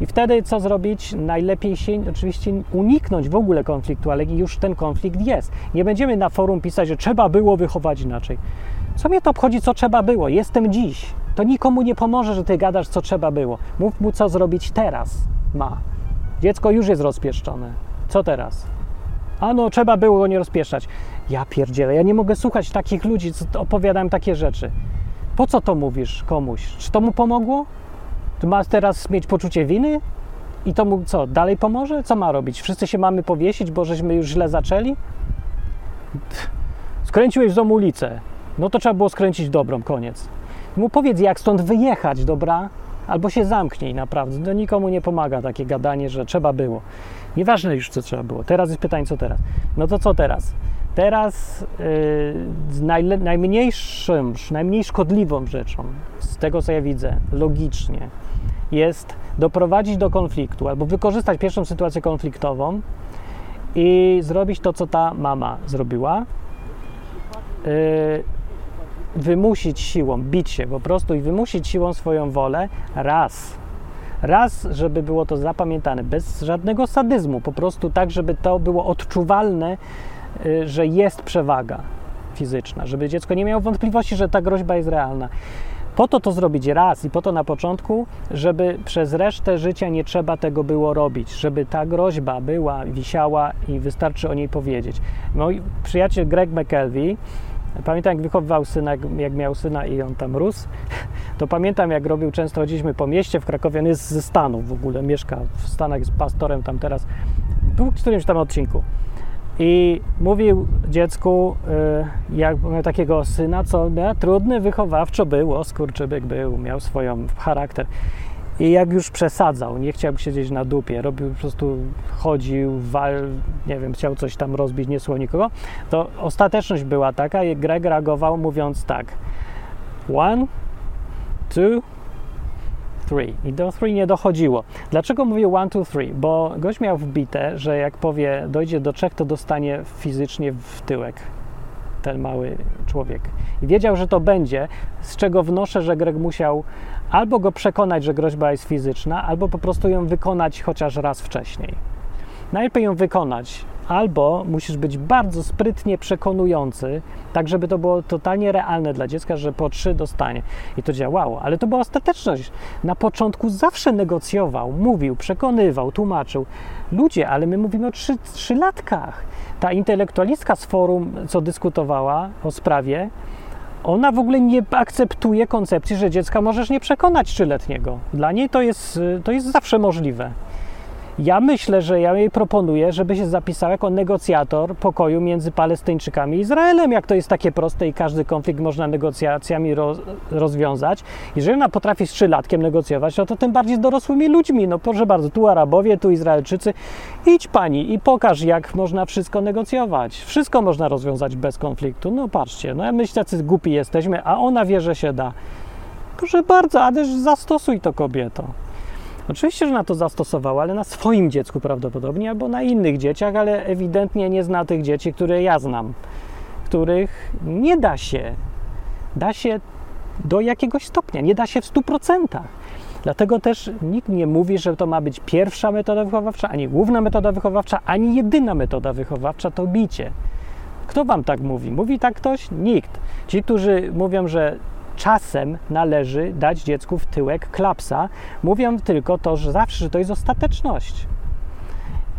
I wtedy co zrobić? Najlepiej się oczywiście uniknąć w ogóle konfliktu, ale już ten konflikt jest. Nie będziemy na forum pisać, że trzeba było wychować inaczej. Co mnie to obchodzi, co trzeba było? Jestem dziś. To nikomu nie pomoże, że ty gadasz, co trzeba było. Mów mu, co zrobić teraz ma. Dziecko już jest rozpieszczone. Co teraz? A no, trzeba było go nie rozpieszczać. Ja pierdzielę, ja nie mogę słuchać takich ludzi, co opowiadają takie rzeczy. Po co to mówisz komuś? Czy to mu pomogło? Ty masz teraz mieć poczucie winy? I to mu co, dalej pomoże? Co ma robić? Wszyscy się mamy powiesić, bo żeśmy już źle zaczęli? Skręciłeś z domu ulicę. No to trzeba było skręcić dobrą, koniec. Mu powiedz, jak stąd wyjechać, dobra? Albo się zamknij, naprawdę. To nikomu nie pomaga takie gadanie, że trzeba było. Nieważne już, co trzeba było. Teraz jest pytanie, co teraz. No to co teraz? Teraz yy, najmniejszym, najmniej szkodliwą rzeczą, z tego co ja widzę, logicznie, jest doprowadzić do konfliktu albo wykorzystać pierwszą sytuację konfliktową i zrobić to, co ta mama zrobiła. Yy, wymusić siłą, bić się po prostu i wymusić siłą swoją wolę raz Raz, żeby było to zapamiętane, bez żadnego sadyzmu, po prostu tak, żeby to było odczuwalne, y, że jest przewaga fizyczna, żeby dziecko nie miało wątpliwości, że ta groźba jest realna. Po to to zrobić raz i po to na początku, żeby przez resztę życia nie trzeba tego było robić, żeby ta groźba była, wisiała i wystarczy o niej powiedzieć. Mój przyjaciel Greg McKelvey Pamiętam, jak wychowywał syna, jak miał syna i on tam rósł, [laughs] to pamiętam, jak robił, często chodziliśmy po mieście w Krakowie, on jest ze Stanów w ogóle, mieszka w Stanach, jest pastorem tam teraz, był w którymś tam odcinku. I mówił dziecku, y, jak miał takiego syna, co trudny wychowawczo był, o skurczybyk był, miał swoją charakter. I jak już przesadzał, nie chciał siedzieć na dupie, robił po prostu, chodził, wal, nie wiem, chciał coś tam rozbić, nie słuchał nikogo, to ostateczność była taka i Greg reagował mówiąc tak one, two, three. I do three nie dochodziło. Dlaczego mówię one, two, three? Bo gość miał wbite, że jak powie dojdzie do trzech, to dostanie fizycznie w tyłek ten mały człowiek. I wiedział, że to będzie, z czego wnoszę, że Greg musiał albo go przekonać, że groźba jest fizyczna, albo po prostu ją wykonać chociaż raz wcześniej. Najlepiej ją wykonać, albo musisz być bardzo sprytnie przekonujący, tak żeby to było totalnie realne dla dziecka, że po trzy dostanie. I to działało, ale to była ostateczność. Na początku zawsze negocjował, mówił, przekonywał, tłumaczył. Ludzie, ale my mówimy o trzy, trzylatkach. Ta intelektualistka z forum, co dyskutowała o sprawie, ona w ogóle nie akceptuje koncepcji, że dziecka możesz nie przekonać trzyletniego. Dla niej to jest, to jest zawsze możliwe. Ja myślę, że ja jej proponuję, żeby się zapisał jako negocjator pokoju między Palestyńczykami i Izraelem, jak to jest takie proste i każdy konflikt można negocjacjami roz, rozwiązać. Jeżeli ona potrafi z trzylatkiem negocjować, no to tym bardziej z dorosłymi ludźmi. No proszę bardzo, tu Arabowie, tu Izraelczycy. Idź pani i pokaż, jak można wszystko negocjować. Wszystko można rozwiązać bez konfliktu. No patrzcie, no my tacy głupi jesteśmy, a ona wie, że się da. Proszę bardzo, a też zastosuj to kobieto. Oczywiście, że na to zastosowała, ale na swoim dziecku prawdopodobnie, albo na innych dzieciach, ale ewidentnie nie zna tych dzieci, które ja znam, których nie da się, da się do jakiegoś stopnia, nie da się w 100%. Dlatego też nikt nie mówi, że to ma być pierwsza metoda wychowawcza, ani główna metoda wychowawcza, ani jedyna metoda wychowawcza to bicie. Kto wam tak mówi? Mówi tak ktoś? Nikt. Ci, którzy mówią, że czasem należy dać dziecku w tyłek klapsa. Mówią tylko to, że zawsze, że to jest ostateczność.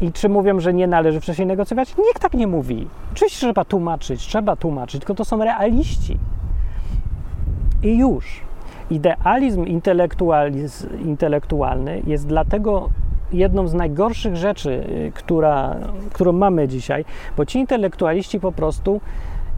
I czy mówią, że nie należy wcześniej negocjować? Nikt tak nie mówi. Oczywiście trzeba tłumaczyć, trzeba tłumaczyć, tylko to są realiści. I już. Idealizm intelektualny jest dlatego jedną z najgorszych rzeczy, y, która, którą mamy dzisiaj, bo ci intelektualiści po prostu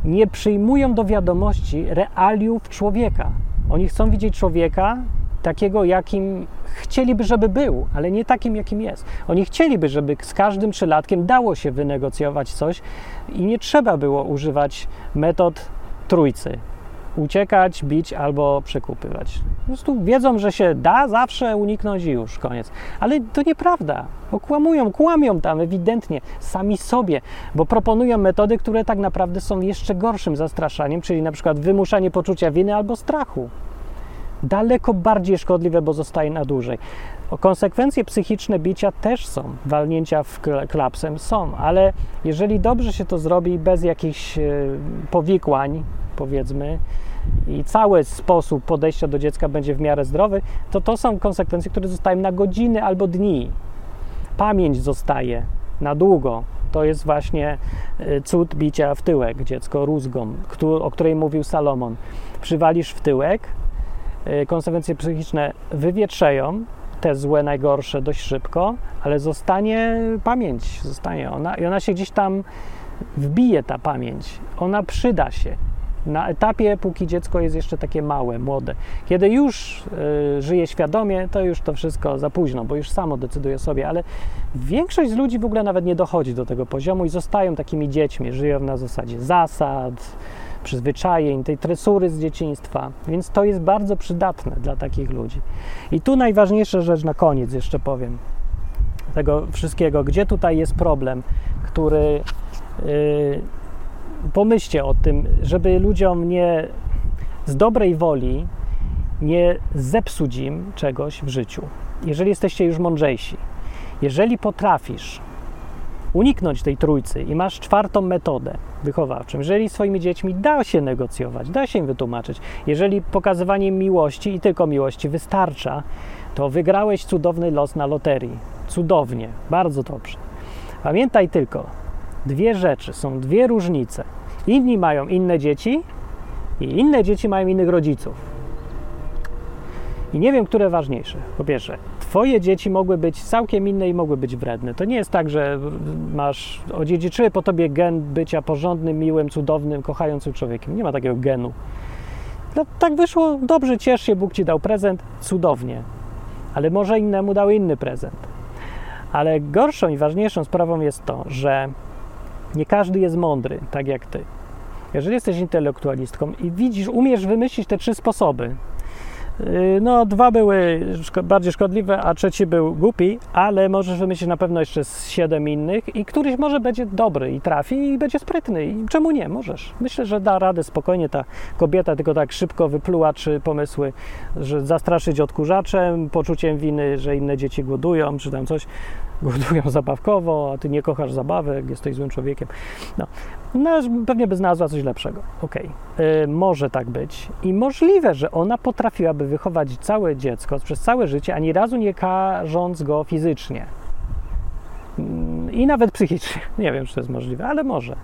nie przyjmują do wiadomości realiów człowieka. Oni chcą widzieć człowieka takiego, jakim chcieliby, żeby był, ale nie takim, jakim jest. Oni chcieliby, żeby z każdym trzylatkiem dało się wynegocjować coś i nie trzeba było używać metod trójcy, uciekać, bić albo przekupywać. Po prostu wiedzą, że się da zawsze uniknąć i już, koniec. Ale to nieprawda. Okłamują, kłamią tam ewidentnie sami sobie, bo proponują metody, które tak naprawdę są jeszcze gorszym zastraszaniem, czyli na przykład wymuszanie poczucia winy albo strachu. Daleko bardziej szkodliwe, bo zostaje na dłużej. O konsekwencje psychiczne bicia też są, walnięcia w klapsem są, ale jeżeli dobrze się to zrobi bez jakichś e, powikłań, powiedzmy, i cały sposób podejścia do dziecka będzie w miarę zdrowy, to to są konsekwencje, które zostają na godziny albo dni. Pamięć zostaje na długo. To jest właśnie y, cud bicia w tyłek, dziecko rózgą, o której mówił Salomon. Przywalisz w tyłek, y, konsekwencje psychiczne wywietrzeją, te złe, najgorsze dość szybko, ale zostanie pamięć, zostanie ona i ona się gdzieś tam wbije, ta pamięć. Ona przyda się na etapie, póki dziecko jest jeszcze takie małe, młode. Kiedy już y, żyje świadomie, to już to wszystko za późno, bo już samo decyduje sobie, ale większość z ludzi w ogóle nawet nie dochodzi do tego poziomu i zostają takimi dziećmi, żyją na zasadzie zasad, przyzwyczajeń, tej tresury z dzieciństwa, więc to jest bardzo przydatne dla takich ludzi. I tu najważniejsza rzecz na koniec jeszcze powiem tego wszystkiego, gdzie tutaj jest problem, który yy, pomyślcie o tym, żeby ludziom nie z dobrej woli nie zepsuć im czegoś w życiu. Jeżeli jesteście już mądrzejsi, jeżeli potrafisz uniknąć tej trójcy i masz czwartą metodę wychowawczą, jeżeli swoimi dziećmi da się negocjować, da się im wytłumaczyć, jeżeli pokazywanie miłości i tylko miłości wystarcza, to wygrałeś cudowny los na loterii. Cudownie, bardzo dobrze. Pamiętaj tylko, dwie rzeczy, są dwie różnice. Inni mają inne dzieci i inne dzieci mają innych rodziców. I nie wiem, które ważniejsze. Po pierwsze, twoje dzieci mogły być całkiem inne i mogły być wredne. To nie jest tak, że masz, odziedziczyły po tobie gen bycia porządnym, miłym, cudownym, kochającym człowiekiem. Nie ma takiego genu. No, tak wyszło, dobrze, ciesz się, Bóg ci dał prezent, cudownie. Ale może innemu dał inny prezent. Ale gorszą i ważniejszą sprawą jest to, że nie każdy jest mądry, tak jak ty. Jeżeli jesteś intelektualistką i widzisz, umiesz wymyślić te trzy sposoby, no, dwa były bardziej szkodliwe, a trzeci był głupi, ale możesz wymyślić na pewno jeszcze z siedem innych i któryś może będzie dobry i trafi i będzie sprytny. I czemu nie? Możesz. Myślę, że da radę spokojnie ta kobieta, tylko tak szybko wypluła trzy pomysły, że zastraszyć odkurzaczem, poczuciem winy, że inne dzieci głodują, czy tam coś głodują [laughs] zabawkowo, a ty nie kochasz zabawek, jesteś złym człowiekiem. No, no pewnie by znalazła coś lepszego. Okej, okay. może tak być. I możliwe, że ona potrafiłaby wychować całe dziecko przez całe życie, ani razu nie karząc go fizycznie. Mm, I nawet psychicznie. [laughs] Nie wiem, czy to jest możliwe, ale może.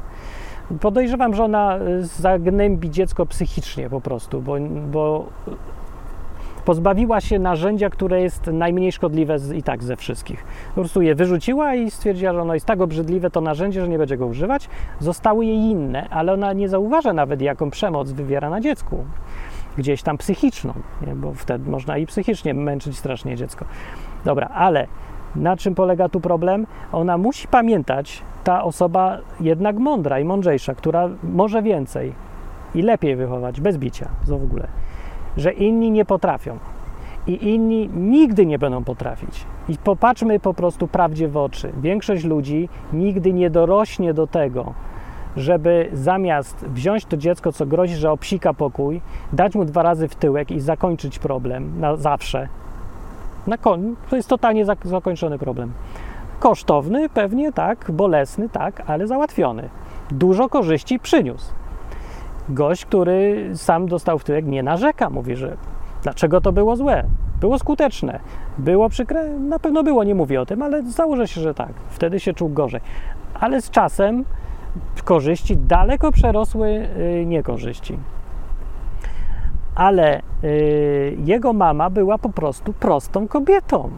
podejrzewam, że ona zagnębi dziecko psychicznie po prostu, bo, bo pozbawiła się narzędzia, które jest najmniej szkodliwe z, i tak ze wszystkich. Po prostu je wyrzuciła i stwierdziła, że ono jest tak obrzydliwe to narzędzie, że nie będzie go używać. Zostały jej inne, ale ona nie zauważa nawet, jaką przemoc wywiera na dziecku. Gdzieś tam psychiczną, nie? bo wtedy można i psychicznie męczyć strasznie dziecko. Dobra, ale na czym polega tu problem? Ona musi pamiętać, ta osoba jednak mądra i mądrzejsza, która może więcej i lepiej wychować, bez bicia w ogóle że inni nie potrafią i inni nigdy nie będą potrafić. I popatrzmy po prostu prawdzie w oczy. Większość ludzi nigdy nie dorośnie do tego, żeby zamiast wziąć to dziecko, co grozi, że obsika pokój, dać mu dwa razy w tyłek i zakończyć problem na zawsze. Na to jest totalnie zakończony problem. Kosztowny, pewnie tak, bolesny, tak, ale załatwiony. Dużo korzyści przyniósł gość, który sam dostał w tyłek, nie narzeka. Mówi, że dlaczego to było złe? Było skuteczne, było przykre, na pewno było, nie mówię o tym, ale założę się, że tak. Wtedy się czuł gorzej. Ale z czasem korzyści daleko przerosły y, niekorzyści. Ale y, jego mama była po prostu prostą kobietą.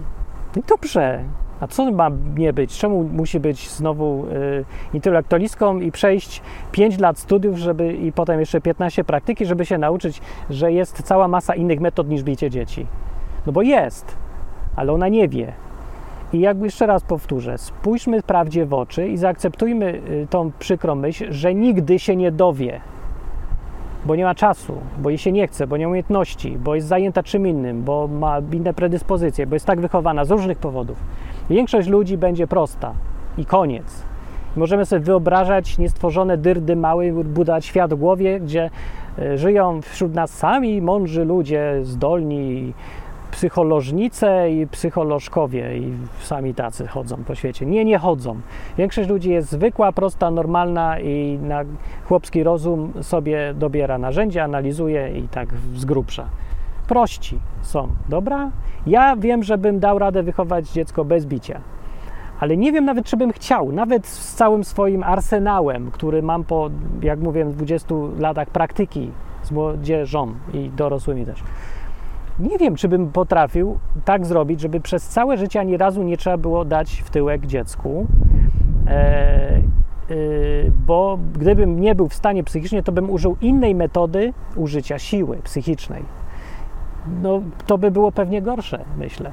I dobrze, a co ma nie być? Czemu musi być znowu y, intelektualistką i przejść 5 lat studiów, żeby i potem jeszcze 15 praktyki, żeby się nauczyć, że jest cała masa innych metod niż bicie dzieci? No bo jest, ale ona nie wie. I jakby jeszcze raz powtórzę, spójrzmy prawdzie w oczy i zaakceptujmy y, tą przykrą myśl, że nigdy się nie dowie, bo nie ma czasu, bo jej się nie chce, bo nie ma umiejętności, bo jest zajęta czym innym, bo ma inne predyspozycje, bo jest tak wychowana z różnych powodów. Większość ludzi będzie prosta i koniec. Możemy sobie wyobrażać niestworzone dyrdy mały, budować świat w głowie, gdzie e, żyją wśród nas sami mądrzy ludzie, zdolni, psycholożnice i psycholożkowie i sami tacy chodzą po świecie. Nie, nie chodzą. Większość ludzi jest zwykła, prosta, normalna i na chłopski rozum sobie dobiera narzędzia, analizuje i tak z grubsza. Prości są, dobra? Ja wiem, że bym dał radę wychować dziecko bez bicia, ale nie wiem nawet, czy bym chciał, nawet z całym swoim arsenałem, który mam po, jak mówię, 20 latach praktyki z młodzieżą i dorosłymi też. Nie wiem, czy bym potrafił tak zrobić, żeby przez całe życie ani razu nie trzeba było dać w tyłek dziecku. E, e, bo gdybym nie był w stanie psychicznie, to bym użył innej metody użycia siły psychicznej no, to by było pewnie gorsze, myślę.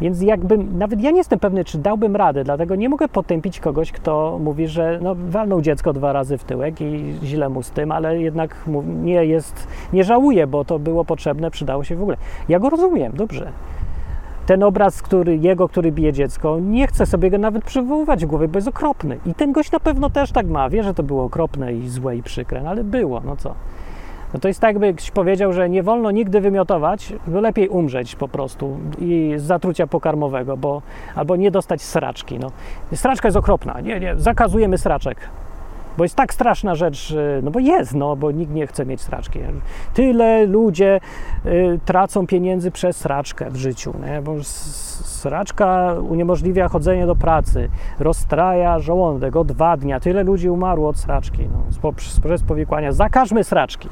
Więc jakbym, nawet ja nie jestem pewny, czy dałbym radę, dlatego nie mogę potępić kogoś, kto mówi, że no, walnął dziecko dwa razy w tyłek i źle mu z tym, ale jednak nie jest, nie żałuje, bo to było potrzebne, przydało się w ogóle. Ja go rozumiem, dobrze. Ten obraz, który, jego, który bije dziecko, nie chcę sobie go nawet przywoływać w głowie, bo jest okropny. I ten gość na pewno też tak ma, wie, że to było okropne i złe i przykre, no ale było, no co. No to jest tak, jakby ktoś powiedział, że nie wolno nigdy wymiotować, bo lepiej umrzeć po prostu i z zatrucia pokarmowego, bo, albo nie dostać sraczki. No. Sraczka jest okropna, nie, nie, zakazujemy sraczek. Bo jest tak straszna rzecz, no bo jest, no bo nikt nie chce mieć sraczki. Tyle ludzie y, tracą pieniędzy przez sraczkę w życiu, nie? bo sraczka uniemożliwia chodzenie do pracy, rozstraja żołądek o dwa dnia. Tyle ludzi umarło od sraczki, no, przez powikłania. Zakażmy sraczki.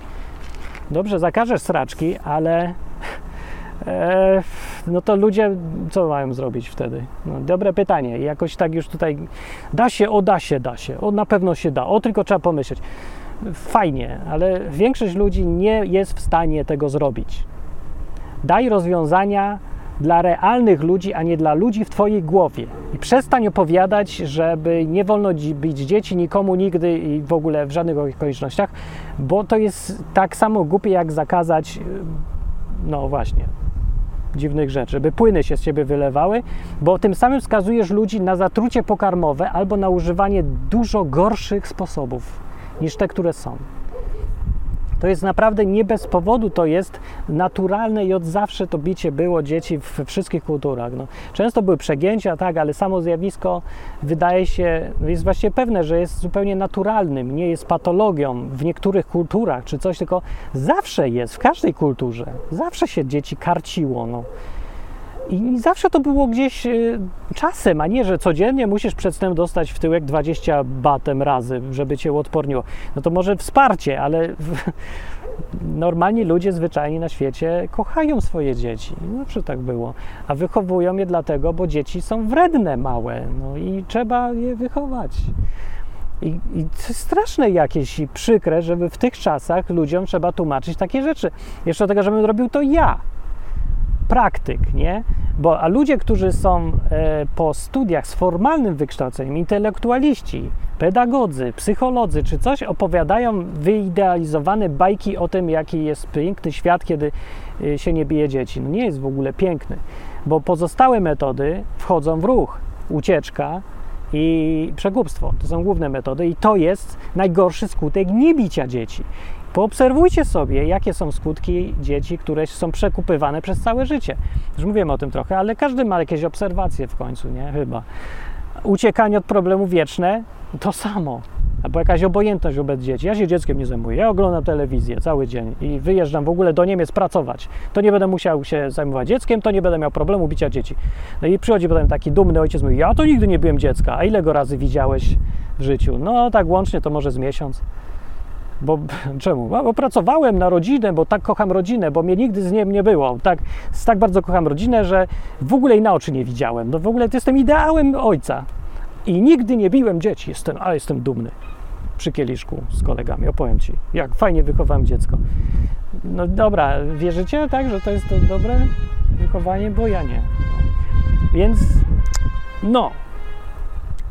Dobrze, zakażesz sraczki, ale e, no to ludzie co mają zrobić wtedy? No, dobre pytanie. Jakoś tak już tutaj da się, o da się, da się, o na pewno się da, o tylko trzeba pomyśleć. Fajnie, ale większość ludzi nie jest w stanie tego zrobić. Daj rozwiązania dla realnych ludzi, a nie dla ludzi w Twojej głowie. I przestań opowiadać, żeby nie wolno bić dzieci nikomu nigdy i w ogóle w żadnych okolicznościach, bo to jest tak samo głupie jak zakazać, no właśnie, dziwnych rzeczy, by płyny się z ciebie wylewały, bo tym samym skazujesz ludzi na zatrucie pokarmowe albo na używanie dużo gorszych sposobów niż te, które są. To jest naprawdę nie bez powodu, to jest naturalne i od zawsze to bicie było dzieci we wszystkich kulturach. No, często były przegięcia, tak, ale samo zjawisko wydaje się, jest właściwie pewne, że jest zupełnie naturalnym, nie jest patologią w niektórych kulturach czy coś, tylko zawsze jest, w każdej kulturze, zawsze się dzieci karciło. No. I zawsze to było gdzieś y, czasem, a nie, że codziennie musisz przed snem dostać w tyłek 20 batem razy, żeby cię uodporniło. No to może wsparcie, ale normalni ludzie zwyczajni na świecie kochają swoje dzieci. Zawsze tak było. A wychowują je dlatego, bo dzieci są wredne, małe. No i trzeba je wychować. I, I straszne jakieś i przykre, żeby w tych czasach ludziom trzeba tłumaczyć takie rzeczy. Jeszcze do tego, żebym robił to ja praktyk, nie? Bo, a ludzie, którzy są e, po studiach z formalnym wykształceniem, intelektualiści, pedagodzy, psycholodzy czy coś, opowiadają wyidealizowane bajki o tym, jaki jest piękny świat, kiedy e, się nie bije dzieci. No nie jest w ogóle piękny, bo pozostałe metody wchodzą w ruch. Ucieczka, i przekupstwo. To są główne metody, i to jest najgorszy skutek niebicia dzieci. Poobserwujcie sobie, jakie są skutki dzieci, które są przekupywane przez całe życie. Już mówiłem o tym trochę, ale każdy ma jakieś obserwacje w końcu, nie? Chyba. Uciekanie od problemu wieczne to samo. Albo jakaś obojętność wobec dzieci. Ja się dzieckiem nie zajmuję. Ja oglądam telewizję cały dzień i wyjeżdżam w ogóle do Niemiec pracować. To nie będę musiał się zajmować dzieckiem, to nie będę miał problemu bicia dzieci. No i przychodzi potem taki dumny ojciec mówi, ja to nigdy nie byłem dziecka. A ile go razy widziałeś w życiu? No tak łącznie to może z miesiąc. Bo czemu? Bo pracowałem na rodzinę, bo tak kocham rodzinę, bo mnie nigdy z nim nie było. Tak, tak bardzo kocham rodzinę, że w ogóle jej na oczy nie widziałem. No w ogóle jestem ideałem ojca. I nigdy nie biłem dzieci, jestem, ale jestem dumny. Przy kieliszku z kolegami, opowiem ci, jak fajnie wychowałem dziecko. No dobra, wierzycie, tak, że to jest to dobre wychowanie? Bo ja nie. Więc no,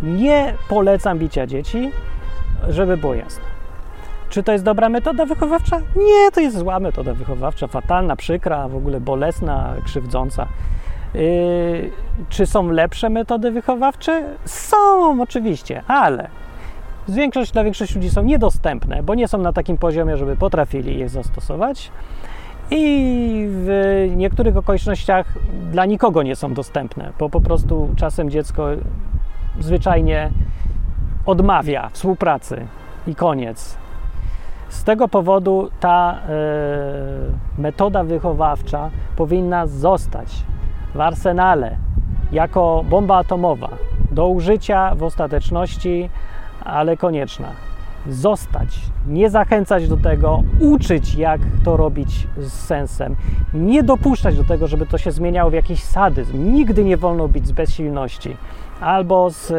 nie polecam bicia dzieci, żeby było jasne. Czy to jest dobra metoda wychowawcza? Nie, to jest zła metoda wychowawcza, fatalna, przykra, w ogóle bolesna, krzywdząca. Yy, czy są lepsze metody wychowawcze? Są, oczywiście, ale większość, dla większości ludzi są niedostępne, bo nie są na takim poziomie, żeby potrafili je zastosować. I w niektórych okolicznościach dla nikogo nie są dostępne, bo po prostu czasem dziecko zwyczajnie odmawia współpracy i koniec. Z tego powodu ta y, metoda wychowawcza powinna zostać w arsenale jako bomba atomowa do użycia w ostateczności, ale konieczna. Zostać, nie zachęcać do tego, uczyć, jak to robić z sensem, nie dopuszczać do tego, żeby to się zmieniało w jakiś sadyzm. Nigdy nie wolno być z bezsilności albo z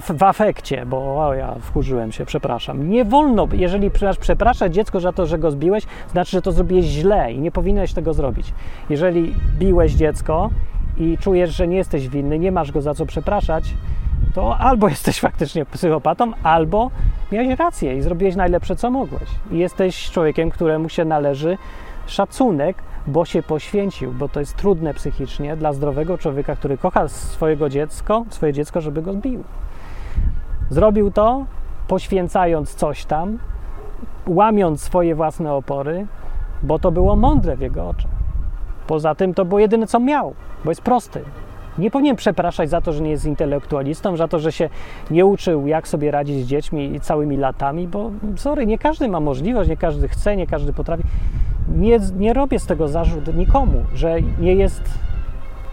w afekcie, bo o, ja wkurzyłem się, przepraszam. Nie wolno, jeżeli przepraszać dziecko za to, że go zbiłeś, znaczy, że to zrobiłeś źle i nie powinieneś tego zrobić. Jeżeli biłeś dziecko i czujesz, że nie jesteś winny, nie masz go za co przepraszać, to albo jesteś [laughs] faktycznie psychopatą, albo miałeś rację i zrobiłeś najlepsze, co mogłeś. I jesteś człowiekiem, któremu się należy szacunek, bo się poświęcił, bo to jest trudne psychicznie dla zdrowego człowieka, który kocha swojego dziecko, swoje dziecko, żeby go zbił. Zrobił to, poświęcając coś tam, łamiąc swoje własne opory, bo to było mądre w jego oczach. Poza tym to było jedyne, co miał, bo jest prosty. Nie powinien przepraszać za to, że nie jest intelektualistą, za to, że się nie uczył, jak sobie radzić z dziećmi całymi latami, bo sorry, nie każdy ma możliwość, nie każdy chce, nie każdy potrafi. Nie, nie robię z tego zarzut nikomu, że nie jest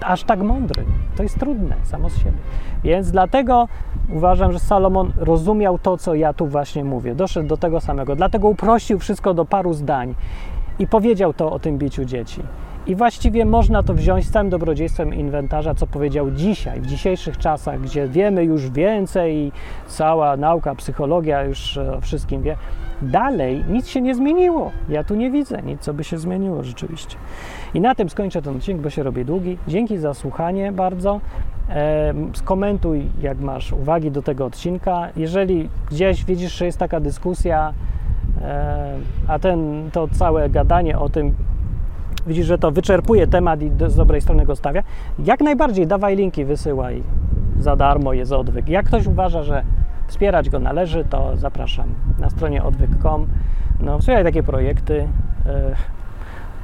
aż tak mądry. To jest trudne samo z siebie. Więc dlatego uważam, że Salomon rozumiał to, co ja tu właśnie mówię. Doszedł do tego samego. Dlatego uprościł wszystko do paru zdań i powiedział to o tym biciu dzieci. I właściwie można to wziąć z całym dobrodziejstwem inwentarza, co powiedział dzisiaj, w dzisiejszych czasach, gdzie wiemy już więcej i cała nauka, psychologia już o wszystkim wie. Dalej nic się nie zmieniło. Ja tu nie widzę nic, co by się zmieniło rzeczywiście. I na tym skończę ten odcinek, bo się robi długi. Dzięki za słuchanie bardzo. E, skomentuj, jak masz uwagi do tego odcinka. Jeżeli gdzieś widzisz, że jest taka dyskusja, e, a ten, to całe gadanie o tym, widzisz, że to wyczerpuje temat i z dobrej strony go stawia, jak najbardziej dawaj linki, wysyłaj za darmo, jest odwyk. Jak ktoś uważa, że wspierać go należy, to zapraszam na stronie odwyk.com. No, wspieraj takie projekty. E,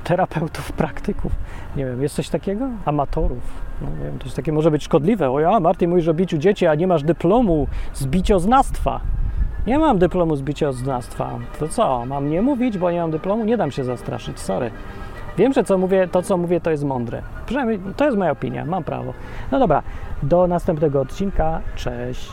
terapeutów, praktyków. Nie wiem, jest coś takiego? Amatorów. No, nie wiem, coś takie może być szkodliwe. O ja, Martin, mówisz o biciu dzieci, a nie masz dyplomu z bicioznawstwa. Nie mam dyplomu z bicioznawstwa. To co, mam nie mówić, bo nie mam dyplomu? Nie dam się zastraszyć, sorry. Wiem, że co mówię, to co mówię to jest mądre. Przynajmniej to jest moja opinia, mam prawo. No dobra, do następnego odcinka. Cześć.